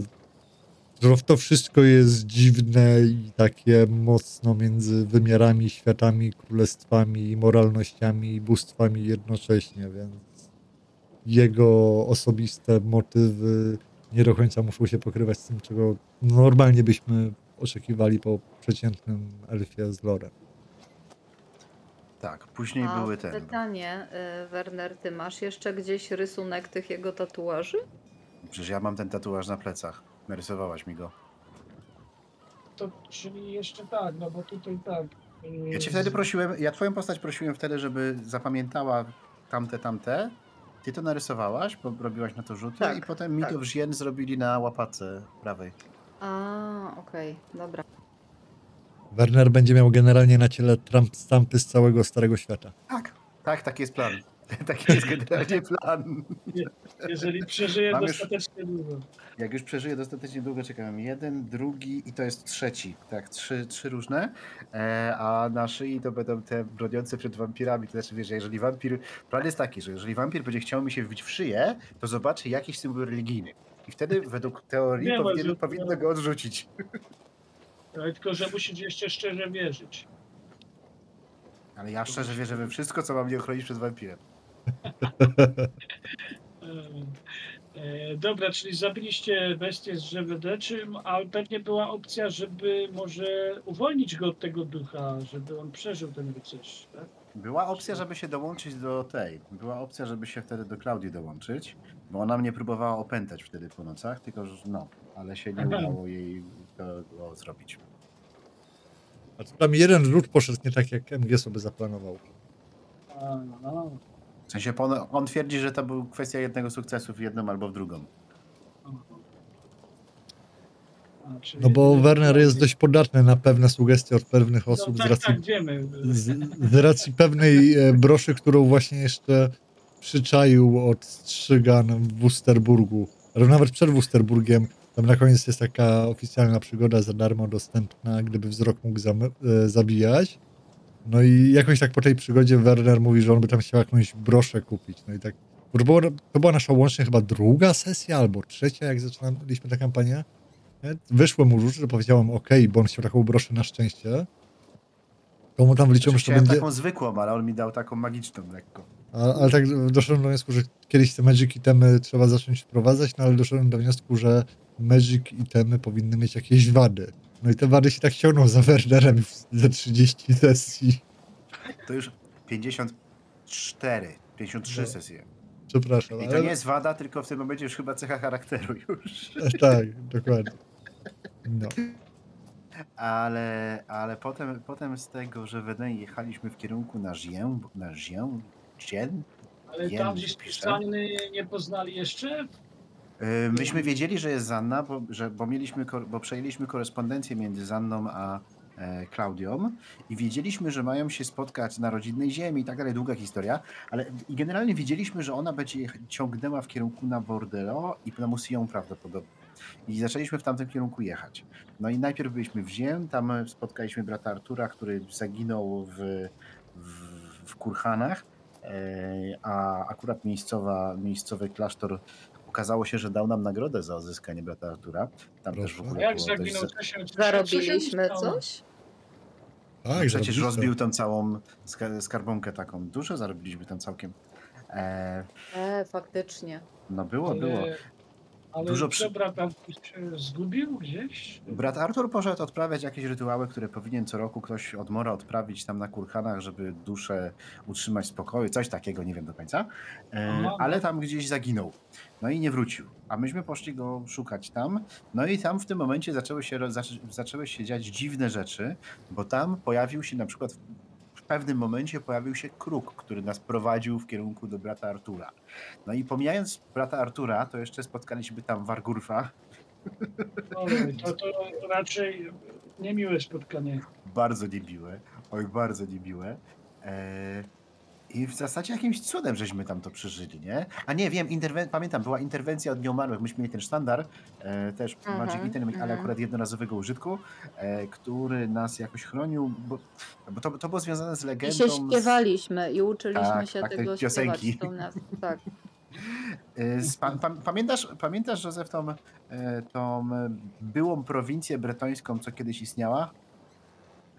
to, to wszystko jest dziwne i takie mocno między wymiarami, światami, królestwami, moralnościami i bóstwami jednocześnie, więc jego osobiste motywy nie do końca muszą się pokrywać z tym, czego normalnie byśmy oczekiwali po przeciętnym elfie z lorem. Tak, później A były te. pytanie, y, Werner, ty masz jeszcze gdzieś rysunek tych jego tatuaży? Przecież ja mam ten tatuaż na plecach. Narysowałaś mi go. To, czyli jeszcze tak, no bo tutaj tak. y, Ja cię wtedy prosiłem, ja twoją postać prosiłem wtedy, żeby zapamiętała tamte, tamte. Ty to narysowałaś, bo robiłaś na to rzuty Tak, i potem mi tak. to wrzien zrobili na łapace prawej. A, okej, dobra. Werner będzie miał generalnie na ciele tramp stampy z całego Starego Świata. Tak. Tak, taki jest plan. Taki jest generalnie plan. Jeżeli przeżyje Mam już- dostatecznie długo. Jak już przeżyję dostatecznie długo, czekam. Jeden, drugi i to jest trzeci. Tak, trzy, trzy różne. E, a na szyi to będą te broniące przed wampirami. To znaczy, wiesz, jeżeli wampir. Plan jest taki, że jeżeli wampir będzie chciał mi się wbić w szyję, to zobaczy jakiś symbol religijny. I wtedy, według teorii, Nie powinien, powinno go odrzucić. Ale tylko, że musisz jeszcze szczerze wierzyć. Ale ja szczerze wierzę we wszystko, co ma mnie ochronić przed wampirem. E, dobra, czyli zabiliście bestię z deczym, ale pewnie była opcja, żeby może uwolnić go od tego ducha, żeby on przeżył ten rycerz, tak? Była opcja, żeby się dołączyć do tej. Była opcja, żeby się wtedy do Klaudii dołączyć, bo ona mnie próbowała opętać wtedy po nocach, tylko że no, ale się nie Aha. udało jej tego zrobić. A tu tam jeden rzut poszedł nie tak, jak MG sobie zaplanował. A, no, W sensie on, on twierdzi, że to był kwestia jednego sukcesu w jedną albo w drugą. czyli- No bo Werner jest dość podatny na pewne sugestie od pewnych no, osób z tak, racji tak, wiemy. z, z racji pewnej e, broszy, którą właśnie jeszcze przyczaił od Strzygan w Wusterburgu. Ale nawet przed Wusterburgiem, tam na koniec jest taka oficjalna przygoda za darmo dostępna, gdyby wzrok mógł e, zabijać. No i jakoś tak po tej przygodzie Werner mówi, że on by tam chciał jakąś broszę kupić. No i tak, to, było, to była nasza łącznie chyba druga sesja albo trzecia, jak zaczynaliśmy tę kampanię. Wyszło mu rzuty, że powiedziałem ok, bo on chciał taką broszę na szczęście. To mu tam wliczyłem, że to będzie... taką zwykłą, ale on mi dał taką magiczną lekko. A, ale tak doszedłem do wniosku, że kiedyś te Magic itemy trzeba zacząć wprowadzać, no ale doszedłem do wniosku, że Magic itemy powinny mieć jakieś wady. No i te wady się tak ciągną za Wernerem już ze 30 sesji. To już 54, 53 No. sesje. Przepraszam. I ale... to nie jest wada, tylko w tym momencie już chyba cecha charakteru już. Tak, dokładnie. No. Ale, ale potem, potem z tego, że w Eden jechaliśmy w kierunku na Zię, na Zię, Dzien, Ale Jem, tam gdzieś pisze. Nie poznali jeszcze? Yy, Myśmy wiedzieli, że jest Zanna, bo, że, bo, mieliśmy, bo przejęliśmy korespondencję między Zanną a e, Klaudią i wiedzieliśmy, że mają się spotkać na rodzinnej ziemi i tak dalej, długa historia, ale i generalnie wiedzieliśmy, że ona będzie ciągnęła w kierunku na Bordello i na Musillon prawdopodobnie. I zaczęliśmy w tamtym kierunku jechać. No i najpierw byliśmy w Ziem, tam spotkaliśmy brata Artura, który zaginął w, w, w Kurhanach, e, a akurat miejscowa, miejscowy klasztor okazało się, że dał nam nagrodę za odzyskanie brata Artura. Tam też w Proszę. Ogóle jak było zaginął? dość... Zarobiliśmy coś? Tak, Przecież zarobiliście. rozbił tam całą ska- skarbonkę taką. Dużo zarobiliśmy tam całkiem. E, E, faktycznie. no było, było. Ale Dużo przy- brat tam się zgubił gdzieś? Brat Artur poszedł odprawiać jakieś rytuały, które powinien co roku ktoś od Mora odprawić tam na kurhanach, żeby duszę utrzymać w spokoju. Coś takiego, nie wiem do końca. E, ale tam gdzieś zaginął. No i nie wrócił. A myśmy poszli go szukać tam. No i tam w tym momencie zaczęły się, zaczęły się dziać dziwne rzeczy, bo tam pojawił się na przykład pewnym momencie pojawił się kruk, który nas prowadził w kierunku do brata Artura. No i pomijając brata Artura, to jeszcze spotkaliśmy tam Wargurfa, Oj, to, to raczej niemiłe spotkanie. Bardzo niemiłe. Oj, bardzo niemiłe. E, I w zasadzie jakimś cudem żeśmy tam to przeżyli, nie? A nie, wiem, interwen- pamiętam, była interwencja od nieumarłych. Myśmy mieli ten sztandar, e, też Mhm, Magic Item, ale mhm. akurat jednorazowego użytku, e, który nas jakoś chronił, bo, bo to, to było związane z I legendą. się z- śpiewaliśmy i uczyliśmy Tak, się tak, te tego piosenki. śpiewać. tą nas- Tak. E, z- Pa, pa, pamiętasz, pamiętasz, Józef, tą, e, tą e, byłą prowincję bretońską, co kiedyś istniała?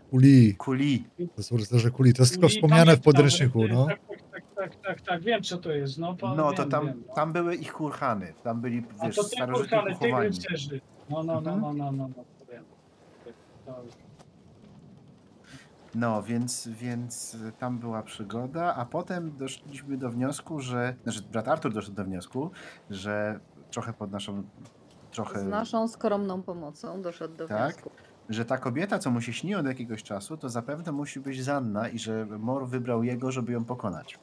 Kuli, Kuli. to są rycerze kuli. To jest tylko wspomniane w pamiętam, podręczniku, e, no. Tak, tak, tak, tak, tak, tak, wiem co to jest. No, pa, No wiem, to tam, wiem, no. tam były ich kurhany. Tam byli, A wiesz, to te starożytni kurhany, tych pochowani. rycerzy. No, no, no, Mhm. no, no, no, no, to wiem. To- No, więc, więc tam była przygoda, a potem doszliśmy do wniosku, że, znaczy brat Artur doszedł do wniosku, że trochę pod naszą, trochę, Z naszą skromną pomocą doszedł do Tak? wniosku. Że ta kobieta, co mu się śni od jakiegoś czasu, to zapewne musi być Zanna i że Mor wybrał jego, żeby ją pokonać.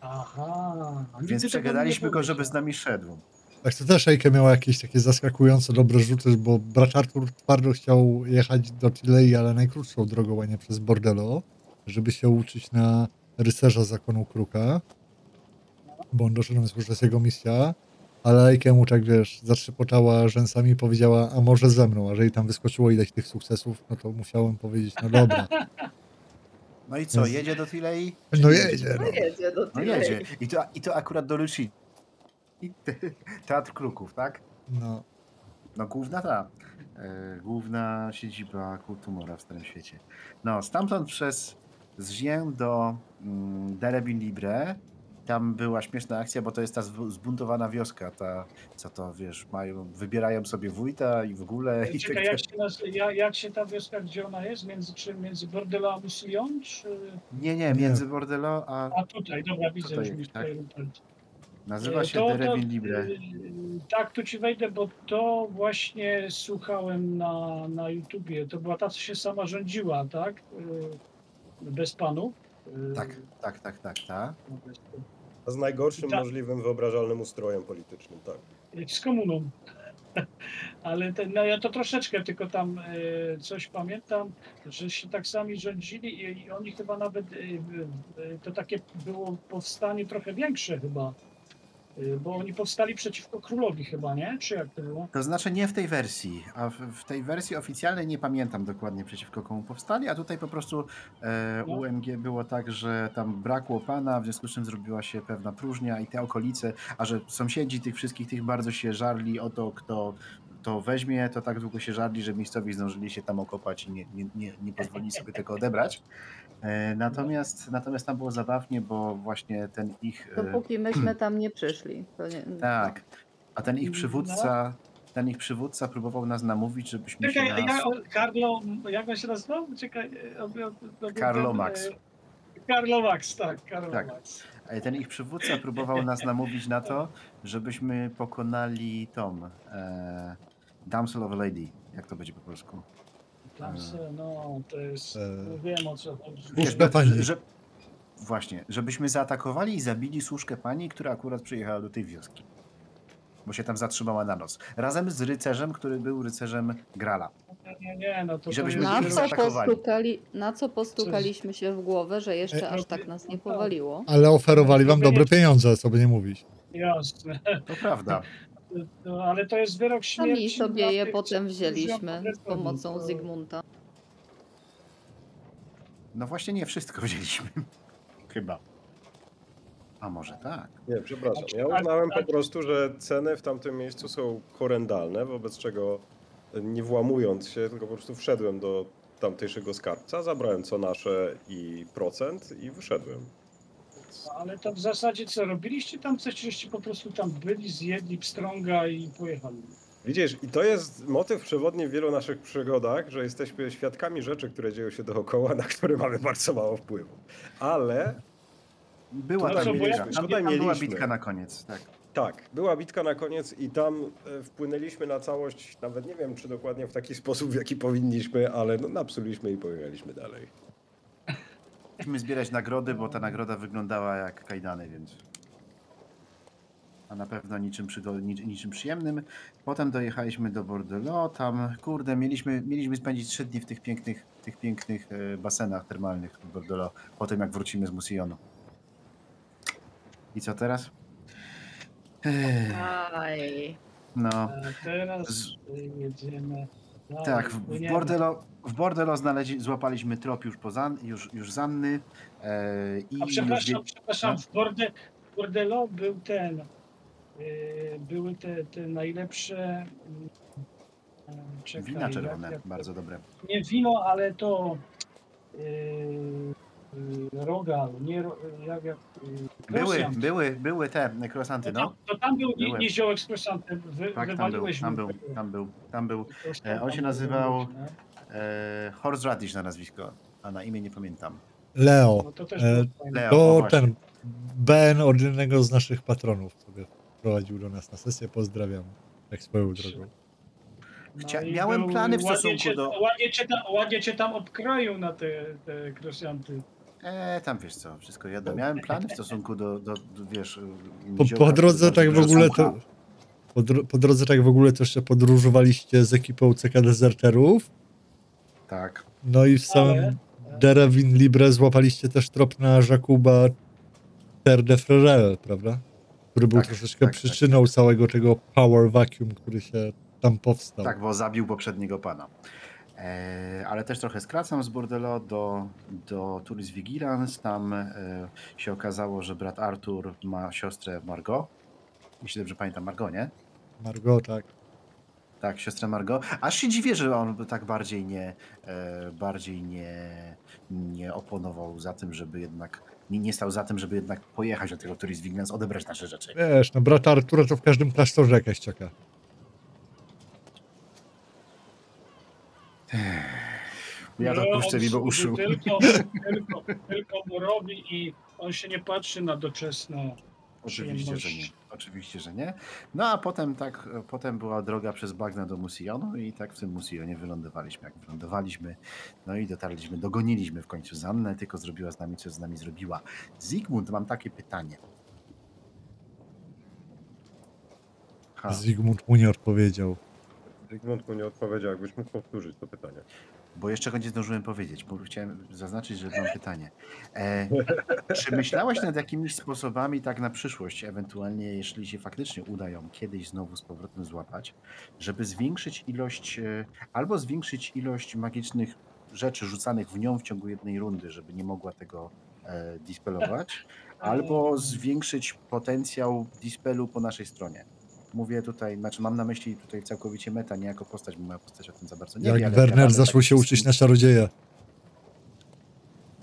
Aha. nigdy Więc tego przegadaliśmy nie go, żeby z nami szedł. Tak, to też Ejke miała jakieś takie zaskakujące dobre rzuty, bo brat Artur twardo chciał jechać do Tilei, ale najkrótszą drogą, a nie przez Bordello, żeby się uczyć na rycerza zakonu Kruka, bo on doszedł do wniosku, że to jest jego misja, ale Ejke mu tak, wiesz, zatrzepotała rzęsami i powiedziała, a może ze mną, a jeżeli tam wyskoczyło ileś tych sukcesów, no to musiałem powiedzieć, no dobra, No i co, jedzie do Tilei? no jedzie, No no. jedzie do No jedzie. I to, i to akurat do Luci. Teatr Kruków, tak? no. No główna ta, e, główna siedziba Kultumora w Starym Świecie. No, stamtąd przez Zzię do mm, Derebin Libre, tam była śmieszna akcja, bo to jest ta zbu- zbuntowana wioska, ta, co to, wiesz, mają, wybierają sobie wójta i w ogóle i Czekaj, tak, jak się, naz... ja- jak się ta wioska, gdzie ona jest? Między czym? Między Bordello a Musylion? Czy... Nie, nie, między Bordello a A tutaj, dobra, widzę, Tutaj, już mi tak. nazywa się To- Libre. y, Tak, tu ci wejdę, bo to właśnie słuchałem na, na YouTubie. To była ta, co się sama rządziła, tak? Y, Bez panów. Y, Tak, tak, tak, tak, tak. Z najgorszym Tak. możliwym wyobrażalnym ustrojem politycznym, tak. Z komuną. Ale no ja to troszeczkę tylko tam e, coś pamiętam, że się tak sami rządzili i, i oni chyba nawet, e, e, to takie było powstanie trochę większe chyba, bo oni powstali przeciwko królowi chyba, nie? Czy jak to było? To znaczy nie w tej wersji, a w, w tej wersji oficjalnej nie pamiętam dokładnie przeciwko komu powstali, a tutaj po prostu e, No. UMG było tak, że tam brakło pana, w związku z czym zrobiła się pewna próżnia i te okolice, a że sąsiedzi tych wszystkich tych bardzo się żarli o to, kto to weźmie, to tak długo się żarli, że miejscowi zdążyli się tam okopać i nie, nie, nie, nie pozwolili sobie tego odebrać. E, natomiast, natomiast tam było zabawnie, bo właśnie ten ich... e, Dopóki myśmy tam nie przyszli. To nie, tak. A ten ich No. przywódca, ten ich przywódca próbował nas namówić, żebyśmy się Czekaj, na... ja, o, Carlo, jak on się nazywał? Czekaj, e, o, o, o, Carlo ten, Max. e, Carlo Max, tak, Carlo Tak. Max. Ten ich przywódca próbował nas namówić na to, żebyśmy pokonali Tom. E, Damsel of a Lady. Jak to będzie po polsku? Tam se, no, to jest, E, no, wiem o co chodzi. Pani. Że, właśnie, żebyśmy zaatakowali i zabili służkę pani, która akurat przyjechała do tej wioski. Bo się tam zatrzymała na noc. Razem z rycerzem, który był rycerzem Grala. Nie, nie, nie, no to, I to żebyśmy jest Na co, zaatakowali. postukali, na co postukaliśmy się w głowę, że jeszcze E, aż tak nas nie powaliło? Ale oferowali wam dobre pieniądze, co by nie mówić. Jasne. To prawda. No, ale to jest wyrok Sami śmierci. sobie dla je tych, potem wzięliśmy z po pomocą to- Zygmunta. No właśnie nie wszystko wzięliśmy. Chyba. A może tak. Nie, przepraszam. Ja Ale- uznałem po prostu, że ceny w tamtym miejscu są horrendalne, wobec czego nie włamując się, tylko po prostu wszedłem do tamtejszego skarbca, zabrałem co nasze i procent i wyszedłem. Więc Ale to w zasadzie co, robiliście tam coś, czyście po prostu tam byli, zjedli pstrąga i pojechali. Widzisz, i to jest motyw przewodni w wielu naszych przygodach, że jesteśmy świadkami rzeczy, które dzieją się dookoła, na które mamy bardzo mało wpływu. Ale Była To tam co, tutaj tam była mieliśmy. bitka na koniec, tak. Tak, była bitka na koniec i tam e, wpłynęliśmy na całość, nawet nie wiem czy dokładnie w taki sposób, w jaki powinniśmy, ale no, napsuliśmy i pojechaliśmy dalej. Musimy zbierać nagrody, bo ta nagroda wyglądała jak kajdany, więc... a na pewno niczym, przygo- nic- niczym przyjemnym. Potem dojechaliśmy do Bordeaux, tam kurde, mieliśmy, mieliśmy spędzić trzy dni w tych pięknych, tych pięknych e, basenach termalnych w Bordeaux, po tym jak wrócimy z Musillonu. I co teraz? Ech, Aj. No, A teraz Z- jedziemy. Tak, w płyniemy. Bordello, w Bordello znaleźli, złapaliśmy trop już, po Zan, już, już z Anny e, i A przepraszam, już wie- przepraszam, no. w Borde, Bordello był ten, y, były te, te najlepsze e, czekaj, wina jak- czerwone, jak- bardzo dobre. Nie wino, ale to y, y, rogal, nie ro, jak, jak y, Były, były, były te krosanty, To no. tam, to tam był Były. nie ziołek z croissantem, wy, Tak, tam był, tam był, tam był, tam był. E, on się nazywał- no. E, Horseradish na nazwisko, a na imię nie pamiętam. Leo. No to też E. Leo, To o właśnie. ten Ben od jednego z naszych patronów sobie wprowadził do nas na sesję. Pozdrawiam. Tak swoją drogą. Chcia- i miałem plany w stosunku cię, do- Ładnie cię, tam, ładnie cię tam obkroił na te, te krosianty. E, tam wiesz co, wszystko jedno. Miałem plany w stosunku do, do, do wiesz... Po, zioła, po drodze tak w ogóle to. Po, dro- po drodze tak w ogóle to jeszcze podróżowaliście z ekipą CK Deserterów. Tak. No i w samym Derewin Libre złapaliście też trop na Jakuba Terre de Frerel, prawda? Który był Tak, troszeczkę tak, tak. przyczyną całego tego power vacuum, który się tam powstał. Tak, bo zabił poprzedniego pana. E, ale też trochę skracam z Bordello do, do Toulouse Vigilance. Tam e, się okazało, że brat Artur ma siostrę Margot. Jeśli dobrze pamiętam, Margot, nie? Margot, tak. Tak, siostrę Margot. Aż się dziwię, że on tak bardziej nie, e, bardziej nie, nie oponował za tym, żeby jednak, nie, nie stał za tym, żeby jednak pojechać do tego Toulouse Vigilance, odebrać nasze rzeczy. Wiesz, no brata Artura to w każdym klasztorze jakaś czeka. Ja to puszczę on mimo służy uszu. Tylko, tylko, tylko mu robi i on się nie patrzy na doczesne Oczywiście, że nie. Oczywiście, że nie. No a potem tak, potem była droga przez bagna do Musillonu i tak w tym Musillonie wylądowaliśmy, jak wylądowaliśmy. No i dotarliśmy, dogoniliśmy w końcu Zannę, tylko zrobiła z nami, co z nami zrobiła. Zygmunt, mam takie pytanie. Ha, Zygmunt mu nie odpowiedział. Zygmunt mu nie odpowiedział, jakbyś mógł powtórzyć to pytanie. bo jeszcze go nie zdążyłem powiedzieć, bo chciałem zaznaczyć, że mam pytanie. E, czy myślałeś nad jakimiś sposobami tak na przyszłość, ewentualnie jeśli się faktycznie uda ją kiedyś znowu z powrotem złapać, żeby zwiększyć ilość, e, albo zwiększyć ilość magicznych rzeczy rzucanych w nią w ciągu jednej rundy, żeby nie mogła tego e, dispelować, albo zwiększyć potencjał dispelu po naszej stronie. Mówię tutaj, znaczy mam na myśli tutaj całkowicie meta, nie jako postać, bo moja postać o tym za bardzo nie Jak wie. ale Werner zaczął tak się jest- uczyć na czarodzieja.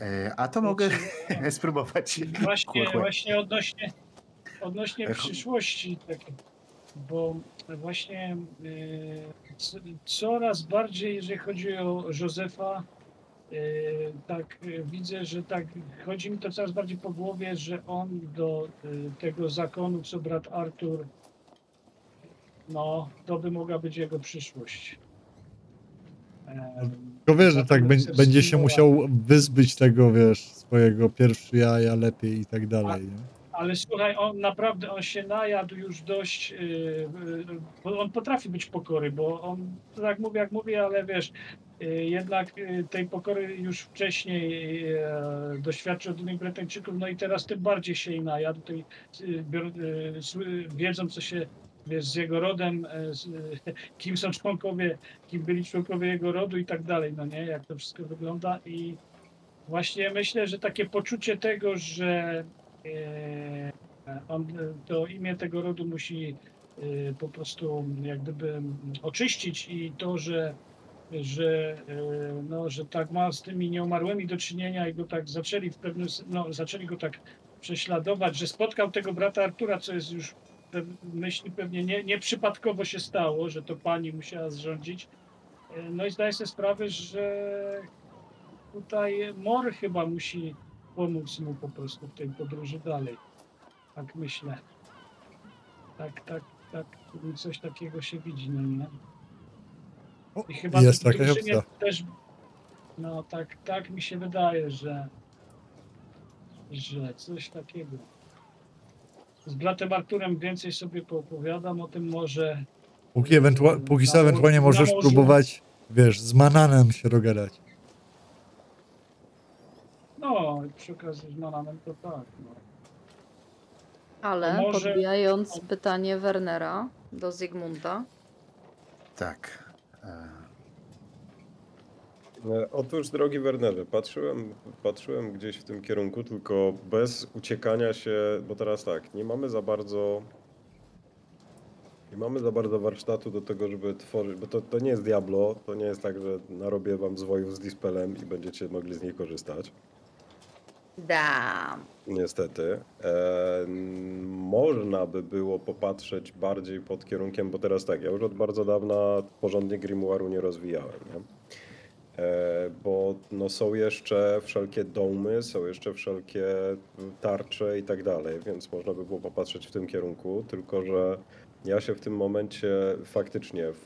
E, A to mogę spróbować. Właśnie, właśnie odnośnie, odnośnie Ech. przyszłości, tak, bo właśnie y, c- coraz bardziej, jeżeli chodzi o Józefa, y, tak y, widzę, że tak chodzi mi to coraz bardziej po głowie, że on do y, tego zakonu, co brat Artur, no, to by mogła być jego przyszłość. Tylko wiesz, że tak będzie, będzie się musiał wyzbyć tego, wiesz, swojego pierwszy jaja lepiej i tak dalej. Nie? Ale słuchaj, on naprawdę, on się najadł już dość, yy, yy, on potrafi być pokory, bo on, tak mówię, jak mówię, ale wiesz, yy, jednak yy, tej pokory już wcześniej yy, doświadczył od innych Brytyjczyków, no i teraz tym bardziej się jej najadł, tej, bior- wiedząc, co się wiesz, z jego rodem, z, yy, kim są członkowie, kim byli członkowie jego rodu i tak dalej, no nie, jak to wszystko wygląda. I właśnie myślę, że takie poczucie tego, że e, on, to imię tego rodu musi e, po prostu jak gdyby oczyścić i to, że, że, e, no, że tak ma z tymi nieumarłymi do czynienia i go tak zaczęli w pewnym, no, zaczęli go tak prześladować, że spotkał tego brata Artura, co jest już pe- myśli pewnie nie, nieprzypadkowo się stało, że to pani musiała zrządzić. E, No i zdaję sobie sprawę, że tutaj Mor chyba musi pomóc mu po prostu w tej podróży dalej. Tak myślę. Tak, tak, tak. Coś takiego się widzi, no nie? O, I chyba jest taka drużynie opcja. też. No tak, tak mi się wydaje, że. że coś takiego. Z bratem Arturem więcej sobie poopowiadam o tym może. Póki, ewentua- póki co Na- ewentualnie na możesz morzu. próbować, wiesz, z Mananem się dogadać. No, i przy okazji z Mananem to tak. No. Ale może- podbijając pytanie Wernera do Zygmunta, Tak. E, E, Otóż, drogi Wernerze, patrzyłem, patrzyłem gdzieś w tym kierunku, tylko bez uciekania się, bo teraz tak, nie mamy za bardzo. Nie mamy za bardzo warsztatu do tego, żeby tworzyć, bo to, to nie jest Diablo, to nie jest tak, że narobię wam zwojów z Dispelem i będziecie mogli z nich korzystać. da. Niestety. E, można by było popatrzeć bardziej pod kierunkiem, bo teraz tak, ja już od bardzo dawna porządnie Grimoire'u nie rozwijałem, nie? E, bo no, są jeszcze wszelkie domy, są jeszcze wszelkie tarcze i tak dalej, więc można by było popatrzeć w tym kierunku, tylko że ja się w tym momencie faktycznie w,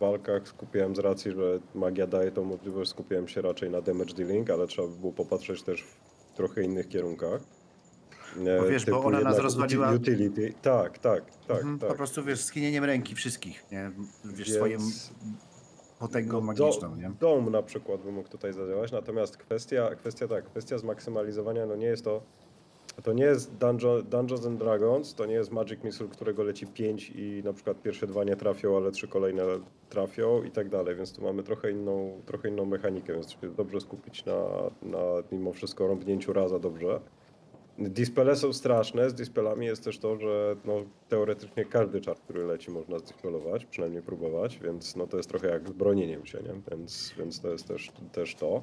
walkach skupiałem z racji, że magia daje tą możliwość, skupiałem się raczej na damage dealing, ale trzeba by było popatrzeć też w trochę innych kierunkach. E, Bo wiesz, bo ona nas rozwaliła- Utility. Tak, tak, tak, mhm, tak. Po prostu wiesz, skinieniem ręki wszystkich, nie? Wiesz, Więc- swoją potęgą No, magiczną, nie? Dom na przykład by mógł tutaj zadziałać, natomiast kwestia, kwestia tak, kwestia zmaksymalizowania, no nie jest to, to nie jest Dungeon, Dungeons and Dragons, to nie jest Magic Missile, którego leci 5 i na przykład pierwsze dwa nie trafią, ale trzy kolejne trafią i tak dalej, więc tu mamy trochę inną, trochę inną mechanikę, więc trzeba się dobrze skupić na, na mimo wszystko rąbnięciu raza dobrze. Dispele są straszne, z dispelami jest też to, że no, teoretycznie każdy czar, który leci można zdispelować, przynajmniej próbować, więc no, to jest trochę jak z bronieniem się, nie? Więc, więc to jest też, też to.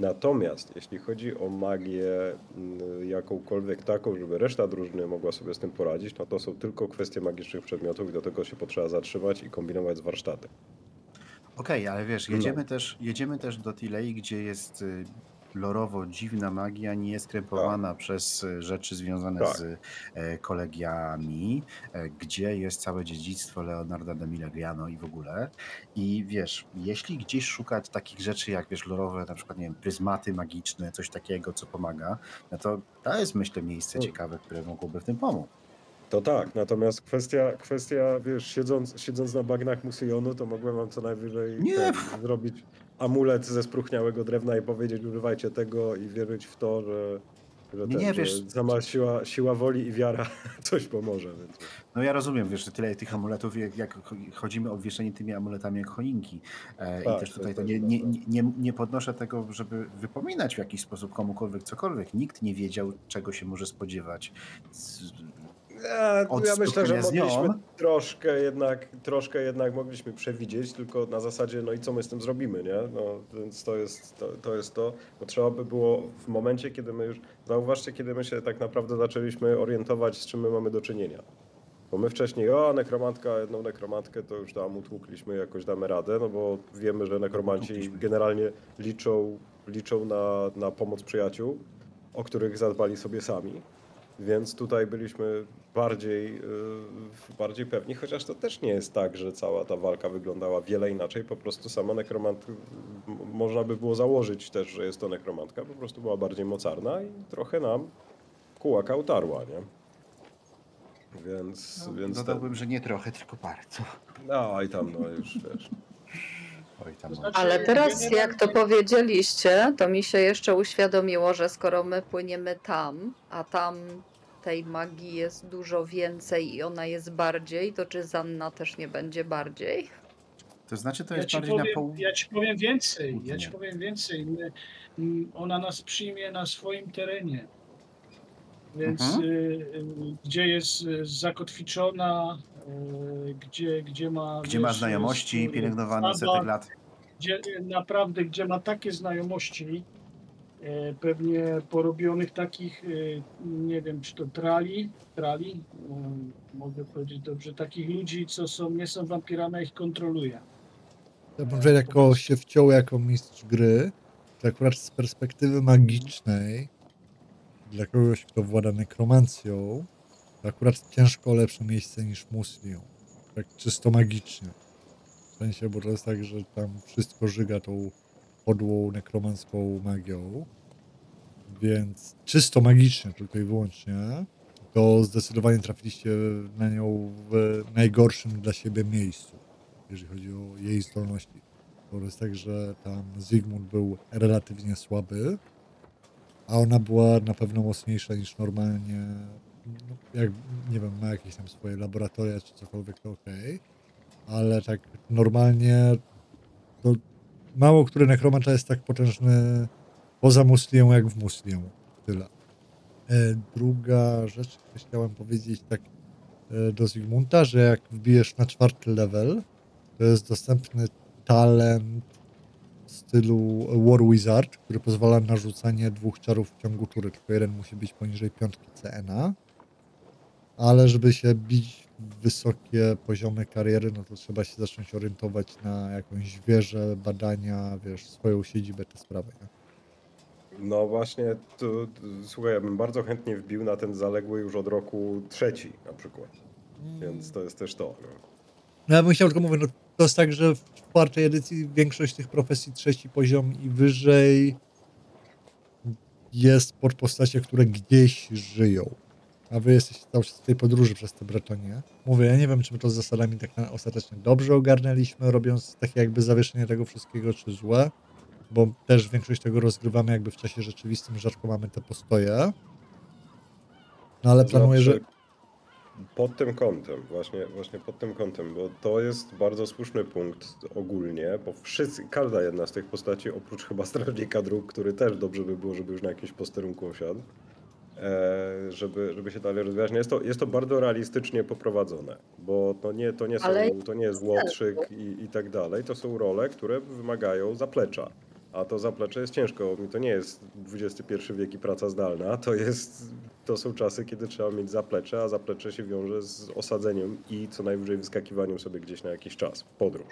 Natomiast jeśli chodzi o magię mm, jakąkolwiek taką, żeby reszta drużyny mogła sobie z tym poradzić, no to są tylko kwestie magicznych przedmiotów i do tego się potrzeba zatrzymać i kombinować z warsztatem. Okej, ale wiesz, No. jedziemy, też, jedziemy też do Tilei, gdzie jest y, lorowo dziwna magia, nie jest krępowana przez y, rzeczy związane Tak. z e, kolegiami, e, gdzie jest całe dziedzictwo Leonarda de Milegliano i w ogóle. I wiesz, jeśli gdzieś szukać takich rzeczy jak, wiesz, lorowe, na przykład, nie wiem, pryzmaty magiczne, coś takiego, co pomaga, no to to jest, myślę, miejsce ciekawe, które mogłoby w tym pomóc. To tak, natomiast kwestia, kwestia wiesz, siedząc, siedząc na bagnach Musejonu, to mogłem wam co najwyżej Nie. ten, zrobić amulet ze spróchniałego drewna i powiedzieć, używajcie tego i wierzyć w to, że, że, ten, nie, że wiesz- sama siła, siła woli i wiara coś pomoże. Więc. No ja rozumiem, wiesz, że tyle tych amuletów, jak, jak chodzimy obwieszeni tymi amuletami jak choinki. E, Tak, I też tutaj to nie, nie, nie, nie podnoszę tego, żeby wypominać w jakiś sposób komukolwiek cokolwiek. Nikt nie wiedział, czego się może spodziewać. Ja, Od ja myślę, że mogliśmy troszkę jednak, troszkę jednak mogliśmy przewidzieć, tylko na zasadzie, no i co my z tym zrobimy, nie? No, więc to jest to, to jest to, bo trzeba by było w momencie, kiedy my już, zauważcie, kiedy my się tak naprawdę zaczęliśmy orientować, z czym my mamy do czynienia. Bo my wcześniej, o, nekromantka, jedną nekromantkę to już tam utłukliśmy, jakoś damy radę, no bo wiemy, że nekromanci Utłukliśmy. generalnie liczą, liczą na, na pomoc przyjaciół, o których zadbali sobie sami. Więc tutaj byliśmy bardziej, yy, bardziej pewni, chociaż to też nie jest tak, że cała ta walka wyglądała wiele inaczej. Po prostu sama nekromant, można by było założyć też, że jest to nekromantka, po prostu była bardziej mocarna i trochę nam kułaka utarła, nie? Więc, No, więc dodałbym, że nie trochę, tylko bardzo. ten, no i tam, no już wiesz. Oj, tam To oj. znaczy- Ale teraz, jak to powiedzieliście, to mi się jeszcze uświadomiło, że skoro my płyniemy tam, a tam tej magii jest dużo więcej i ona jest bardziej, to czy Zanna też nie będzie bardziej? To znaczy, to Ja jest ci, bardziej na powiem, pół. ja ci powiem więcej, ja ci powiem więcej. My, mm, ona nas przyjmie na swoim terenie. Więc Mhm. y, y, gdzie jest y, zakotwiczona, gdzie, gdzie ma. Gdzie ma wiesz, znajomości swój pielęgnowane setek lat. gdzie naprawdę, gdzie ma takie znajomości, e, pewnie porobionych takich, e, nie wiem, czy to trali, trali, e, mogę powiedzieć dobrze, takich ludzi, co są, nie są wampirami, a ich kontroluje. Ja bym, że jako się wciął jako mistrz gry, to akurat z perspektywy magicznej, dla kogoś, kto włada nekromancją, akurat ciężko lepsze miejsce niż Muslium. Tak czysto magicznie. W sensie, bo to jest tak, że tam wszystko żyga tą podłą nekromancką magią. Więc czysto magicznie tylko i wyłącznie, to zdecydowanie trafiliście na nią w najgorszym dla siebie miejscu, jeżeli chodzi o jej zdolności. To jest tak, że tam Zygmunt był relatywnie słaby, a ona była na pewno mocniejsza niż normalnie. No, jak, nie wiem, ma jakieś tam swoje laboratoria czy cokolwiek, to okej. Ale tak normalnie to mało który nekromanta jest tak potężny poza muslią jak w muslią. Tyle. E, druga rzecz, którą chciałem powiedzieć tak e, do Zygmunta, że jak wbijesz na czwarty level, to jest dostępny talent w stylu War Wizard, który pozwala na rzucanie dwóch czarów w ciągu tury, tylko jeden musi być poniżej piątki CNA. Ale żeby się bić w wysokie poziomy kariery, no to trzeba się zacząć orientować na jakąś wieżę, badania, wiesz, swoją siedzibę, te sprawy. Nie? No właśnie, tu, tu, słuchaj, ja bym bardzo chętnie wbił na ten zaległy już od roku trzeci na przykład, więc to jest też to. No. No ja bym chciał tylko mówić, no to jest tak, że w czwartej edycji większość tych profesji trzeci poziom i wyżej jest pod postacie, które gdzieś żyją. A wy jesteście cały czas w tej podróży przez te Bretonie. Mówię, ja nie wiem, czy my to z zasadami tak ostatecznie dobrze ogarnęliśmy, robiąc takie jakby zawieszenie tego wszystkiego, czy złe. Bo też większość tego rozgrywamy jakby w czasie rzeczywistym, rzadko mamy te postoje. No ale planuję, że... Zawsze Pod tym kątem, właśnie, właśnie pod tym kątem, bo to jest bardzo słuszny punkt ogólnie, bo wszyscy, każda jedna z tych postaci, oprócz chyba Strażnika Dróg, który też dobrze by było, żeby już na jakimś posterunku osiadł, żeby, żeby się dalej rozwijać. No Jest to, jest to bardzo realistycznie poprowadzone, bo to nie, to nie, są, Ale to nie jest łotrzyk i, i tak dalej, to są role, które wymagają zaplecza. A to zaplecze jest ciężko. To nie jest XXI wiek i praca zdalna. To, jest, to są czasy, kiedy trzeba mieć zaplecze, a zaplecze się wiąże z osadzeniem i co najwyżej wyskakiwaniem sobie gdzieś na jakiś czas w podróż.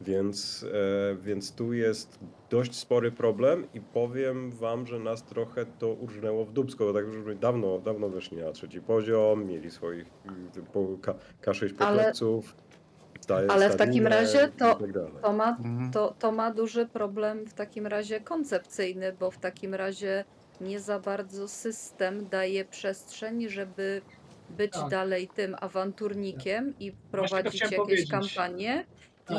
Więc, e, więc tu jest dość spory problem i powiem wam, że nas trochę to urżnęło w dubsko, bo tak już dawno, dawno wyszli na trzeci poziom, mieli swoich K, K6 Ale- poklepców. ale w takim razie to- tak. To ma, Mhm. to, to ma duży problem w takim razie koncepcyjny, bo w takim razie nie za bardzo system daje przestrzeń, żeby być Tak. dalej tym awanturnikiem i prowadzić jakieś powiedzieć. kampanie.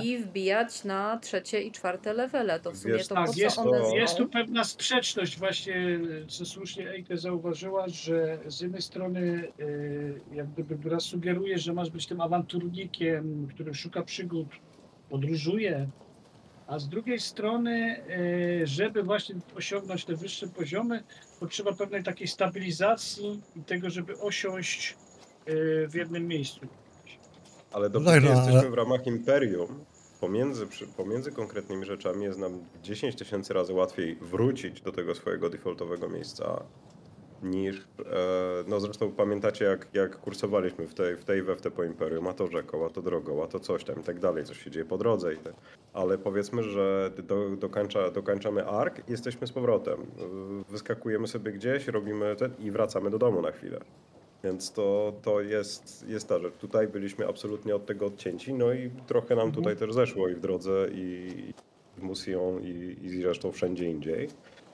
I wbijać na trzecie i czwarte levele. To w sumie Wiesz, to Tak, po co jest, one to- są? jest tu pewna sprzeczność właśnie, co słusznie Ejke zauważyła, że z jednej strony y, jak gdyby gra sugeruje, że masz być tym awanturnikiem, który szuka przygód, podróżuje, a z drugiej strony, y, żeby właśnie osiągnąć te wyższe poziomy, potrzeba pewnej takiej stabilizacji i tego, żeby osiąść y, w jednym miejscu. Ale dopóki no, ale- jesteśmy w ramach imperium, pomiędzy, pomiędzy konkretnymi rzeczami jest nam 10 tysięcy razy łatwiej wrócić do tego swojego defaultowego miejsca niż. E, no zresztą pamiętacie, jak, jak kursowaliśmy w tej, w tej we w po imperium, a to rzeką, a to drogą, a to coś tam i tak dalej, coś się dzieje po drodze. I te, ale powiedzmy, że do, dokańcza, dokańczamy ark i jesteśmy z powrotem. Wyskakujemy sobie gdzieś, robimy ten i wracamy do domu na chwilę. Więc to, to jest, jest ta rzecz. Tutaj byliśmy absolutnie od tego odcięci, no i trochę nam Mhm. tutaj też zeszło i w drodze, i w Musion, i, i zresztą wszędzie indziej.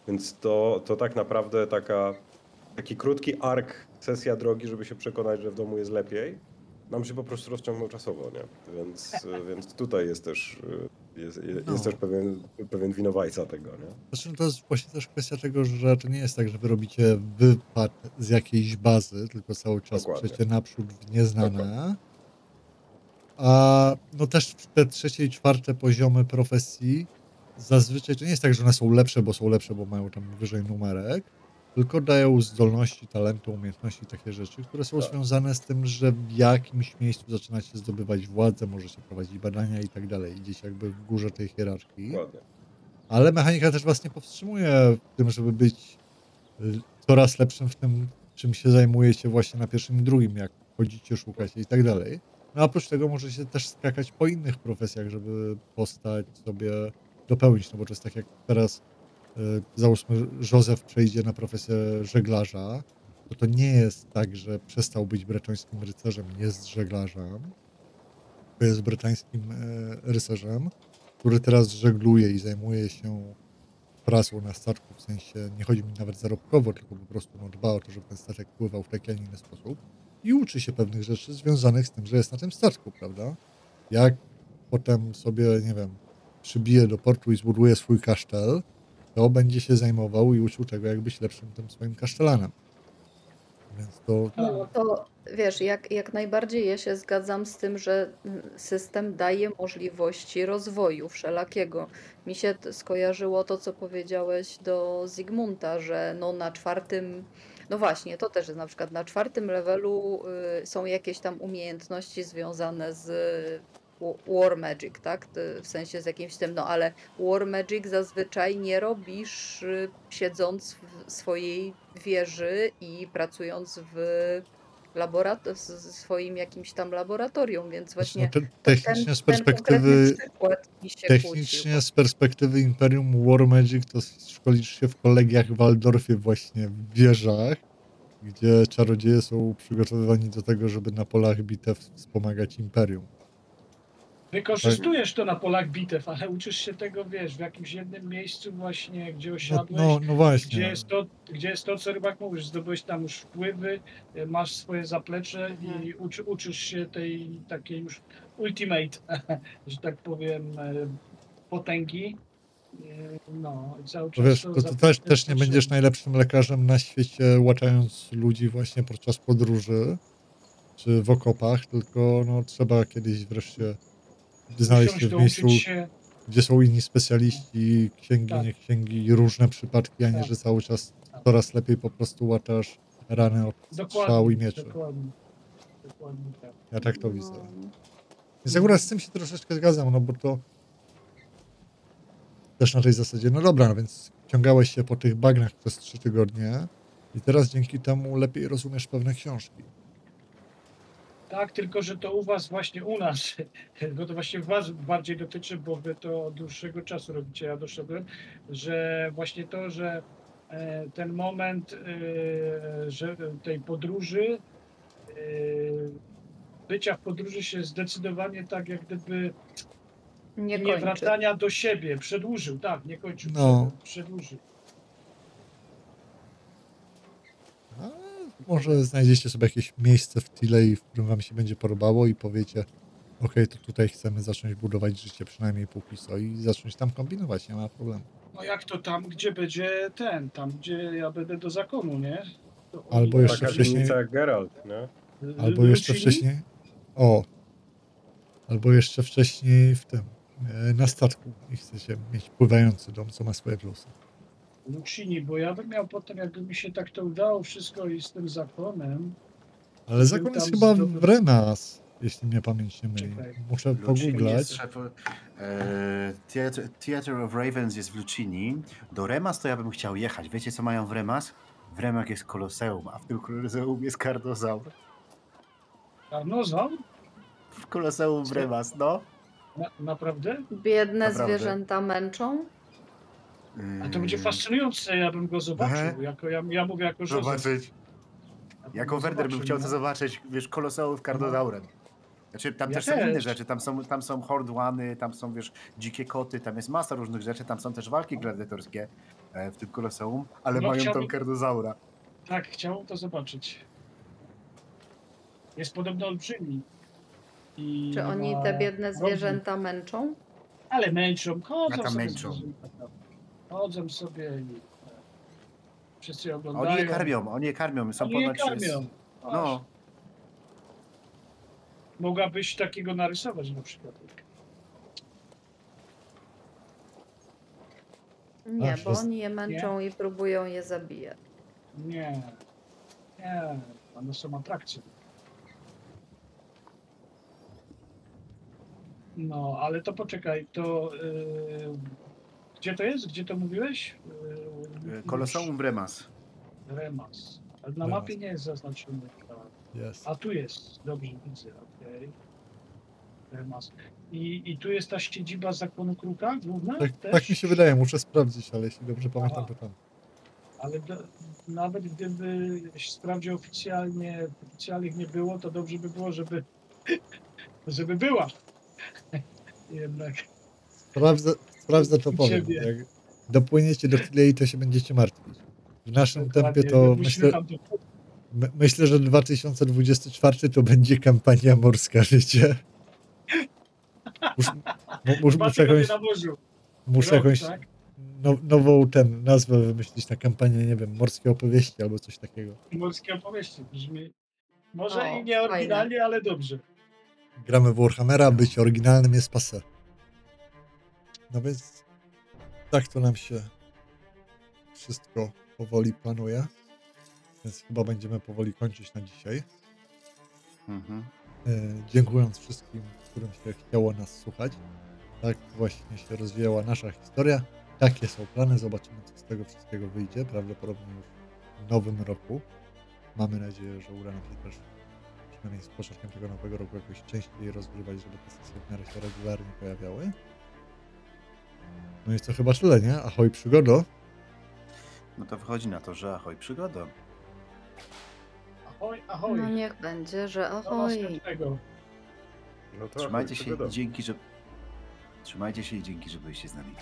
Więc to, to tak naprawdę taka, taki krótki ark, sesja drogi, żeby się przekonać, że w domu jest lepiej, nam się po prostu rozciągnął czasowo, nie? Więc, więc tutaj jest też, jest, jest No. też pewien, pewien winowajca tego, nie? Znaczy, no to jest właśnie też kwestia tego, że to nie jest tak, że wy robicie wypad z jakiejś bazy, tylko cały czas Dokładnie. przecie naprzód w nieznane. A no też te trzecie i czwarte poziomy profesji zazwyczaj to nie jest tak, że one są lepsze, bo są lepsze, bo mają tam wyżej numerek, tylko dają zdolności, talenty, umiejętności i takie rzeczy, które są Tak. związane z tym, że w jakimś miejscu zaczynacie zdobywać władzę, możecie prowadzić badania i tak dalej. Idziecie jakby w górze tej hierarchii. Dokładnie. Ale mechanika też was nie powstrzymuje w tym, żeby być y, coraz lepszym w tym, czym się zajmujecie właśnie na pierwszym i drugim, jak chodzicie, szukacie i tak dalej. No a oprócz tego możecie też skakać po innych profesjach, żeby postać sobie dopełnić, no bo to jest tak jak teraz załóżmy Józef przejdzie na profesję żeglarza, to to nie jest tak, że przestał być bretońskim rycerzem, jest żeglarzem, to jest bretańskim e, rycerzem, który teraz żegluje i zajmuje się pracą na statku, w sensie nie chodzi mi nawet zarobkowo, tylko po prostu no, dba o to, żeby ten statek pływał w taki, a nie inny sposób i uczy się pewnych rzeczy związanych z tym, że jest na tym statku, prawda? Jak potem sobie, nie wiem, przybije do portu i zbuduje swój kasztel, to będzie się zajmował i uczył tego, jak być lepszym tym swoim kasztelanem. Więc to No to wiesz, jak, jak najbardziej ja się zgadzam z tym, że system daje możliwości rozwoju wszelakiego. Mi się skojarzyło to, co powiedziałeś do Zygmunta, że no na czwartym, no właśnie, to też jest na przykład na czwartym levelu y, są jakieś tam umiejętności związane z War Magic, tak? W sensie z jakimś tym, no ale War Magic zazwyczaj nie robisz y, siedząc w swojej wieży i pracując w laborat- swoim jakimś tam laboratorium, więc właśnie no, technicznie z ten, konkretny perspektywy się kłócił. Technicznie z perspektywy Imperium War Magic to szkolisz się w kolegiach w Waldorfie właśnie w wieżach, gdzie czarodzieje są przygotowywani do tego, żeby na polach bitew wspomagać Imperium. Wykorzystujesz to na polach bitew, ale uczysz się tego, wiesz, w jakimś jednym miejscu właśnie, gdzie osiadłeś, no, no gdzie, właśnie. jest to, gdzie jest to, co rybak mówisz, zdobyłeś tam już wpływy, e, masz swoje zaplecze i Mhm. uczy, uczysz się tej takiej już ultimate, że tak powiem, e, potęgi. E, No, i cały czas wiesz, to, to też, też nie będziesz najlepszym lekarzem na świecie, łaczając ludzi właśnie podczas podróży czy w okopach, tylko no, trzeba kiedyś wreszcie znaleźć się w miejscu, się, gdzie są inni specjaliści, księgi, Tak. nie księgi i różne przypadki, a nie, Tak. że cały czas coraz lepiej po prostu łatasz rany od strzał i dokładnie, mieczy. dokładnie, dokładnie tak. Ja tak to widzę. No, Więc akurat z tym się troszeczkę zgadzam, no bo to też na tej zasadzie, no dobra, no więc ciągałeś się po tych bagnach przez trzy tygodnie i teraz dzięki temu lepiej rozumiesz pewne książki. Tak, tylko że to u was właśnie u nas, bo to właśnie was bardziej dotyczy, bo wy to od dłuższego czasu robicie, ja doszedłem, że właśnie to, że e, ten moment e, że tej podróży, e, bycia w podróży się zdecydowanie tak jak gdyby nie nie wracania do siebie przedłużył, tak, nie kończył, No. przed- przedłużył. Może znajdziecie sobie jakieś miejsce w Tilei, w którym wam się będzie podobało i powiecie, okej, to tutaj chcemy zacząć budować życie, przynajmniej póki co i zacząć tam kombinować, nie ma problemu. No jak to tam, gdzie będzie ten, tam gdzie ja będę do zakonu, nie? To Albo jeszcze Taka wcześniej- Geralt, nie? Albo jeszcze Lucini? wcześniej, o, albo jeszcze wcześniej w tym, e, na statku i chcecie mieć pływający dom, co ma swoje plusy. Lucini, bo ja bym miał potem, jakby mi się tak to udało wszystko i z tym zakonem. Ale zakon jest chyba w Renas, jeśli mnie pamięć nie myli. Czekaj. Muszę Lucini pogooglać. jest e, Theatre, Theatre of Ravens jest w Lucini. Do Remas to ja bym chciał jechać. Wiecie co mają w Remas? W Remach jest koloseum, a w tym koloseum jest kardozaur. Karnozaur? W koloseum w Remas, no. Na, naprawdę? Biedne Naprawdę. zwierzęta męczą. A to będzie fascynujące, ja bym go zobaczył. Jako, ja, ja mówię jako Józef. Zobaczyć. Ja Jako Werder bym chciał no. to zobaczyć, wiesz, koloseum w kardozaurem. Znaczy, tam Ja też są inne też. rzeczy, tam są, tam są hordłany, tam są, wiesz, dzikie koty, tam jest masa różnych rzeczy, tam są też walki gladiatorskie e, w tym koloseum, ale No, mają chciałbym- tam kardozaura. Tak, chciałbym to zobaczyć. Jest podobno olbrzymi. I Czy oni te biedne zwierzęta męczą? Ale męczą, sobie męczą? tam. Chodzą sobie i e, wszyscy oglądają. Oni je karmią, oni je karmią, są Oni je ponoć... karmią. No, Mogłabyś takiego narysować na przykład. Nie, Aż bo jest- oni je męczą i próbują je zabijać. Nie. Nie. One są atrakcje. No, ale to poczekaj, to yy, gdzie to jest? Gdzie to mówiłeś? E, koloseum Remas. Remas. Ale na Remas. mapie nie jest zaznaczony. Jest. A tu jest, dobrze widzę, okej. Remas. I, I tu jest ta siedziba zakonu kruka główna? Tak, też? tak mi się wydaje, muszę sprawdzić, ale jeśli dobrze pamiętam, Aha. to tam. Ale do, nawet gdyby sprawdził oficjalnie, oficjalnych nie było, to dobrze by było, żeby, żeby była. Jednak. Sprawdzę, sprawdzę to powiem. ciebie. Jak, dopłyniecie do chwili i to się będziecie martwić. W naszym tempie Dokładnie, to musimy myślę, tam do- my, myślę, że 2024 to będzie kampania morska, wiecie? Mus, mu, mus, muszę jakąś, na morzu. muszę Rok, jakąś tak? now, nową ten, nazwę wymyślić na kampanię, nie wiem, morskie opowieści albo coś takiego. Morskie opowieści brzmi. Może O, i nie oryginalnie, ale dobrze. Gramy w Warhammera, być oryginalnym jest pase. No więc tak to nam się wszystko powoli planuje. Więc chyba będziemy powoli kończyć na dzisiaj. Mhm. E, dziękując wszystkim, którym się chciało nas słuchać. Tak właśnie się rozwijała nasza historia. Takie są plany. Zobaczymy, co z tego wszystkiego wyjdzie. Prawdopodobnie już w nowym roku. Mamy nadzieję, że uda nam się też przynajmniej z początkiem tego nowego roku jakoś częściej rozgrywać, żeby te sesje w miarę się regularnie pojawiały. No i co chyba tyle, nie? Ahoj przygodo. No to wychodzi na to, że ahoj przygoda. Ahoj, ahoj. No niech będzie, że Do ahoj. następnego. No to Trzymajcie się przygoda. i dzięki, że... Trzymajcie się i dzięki, że byliście z nami.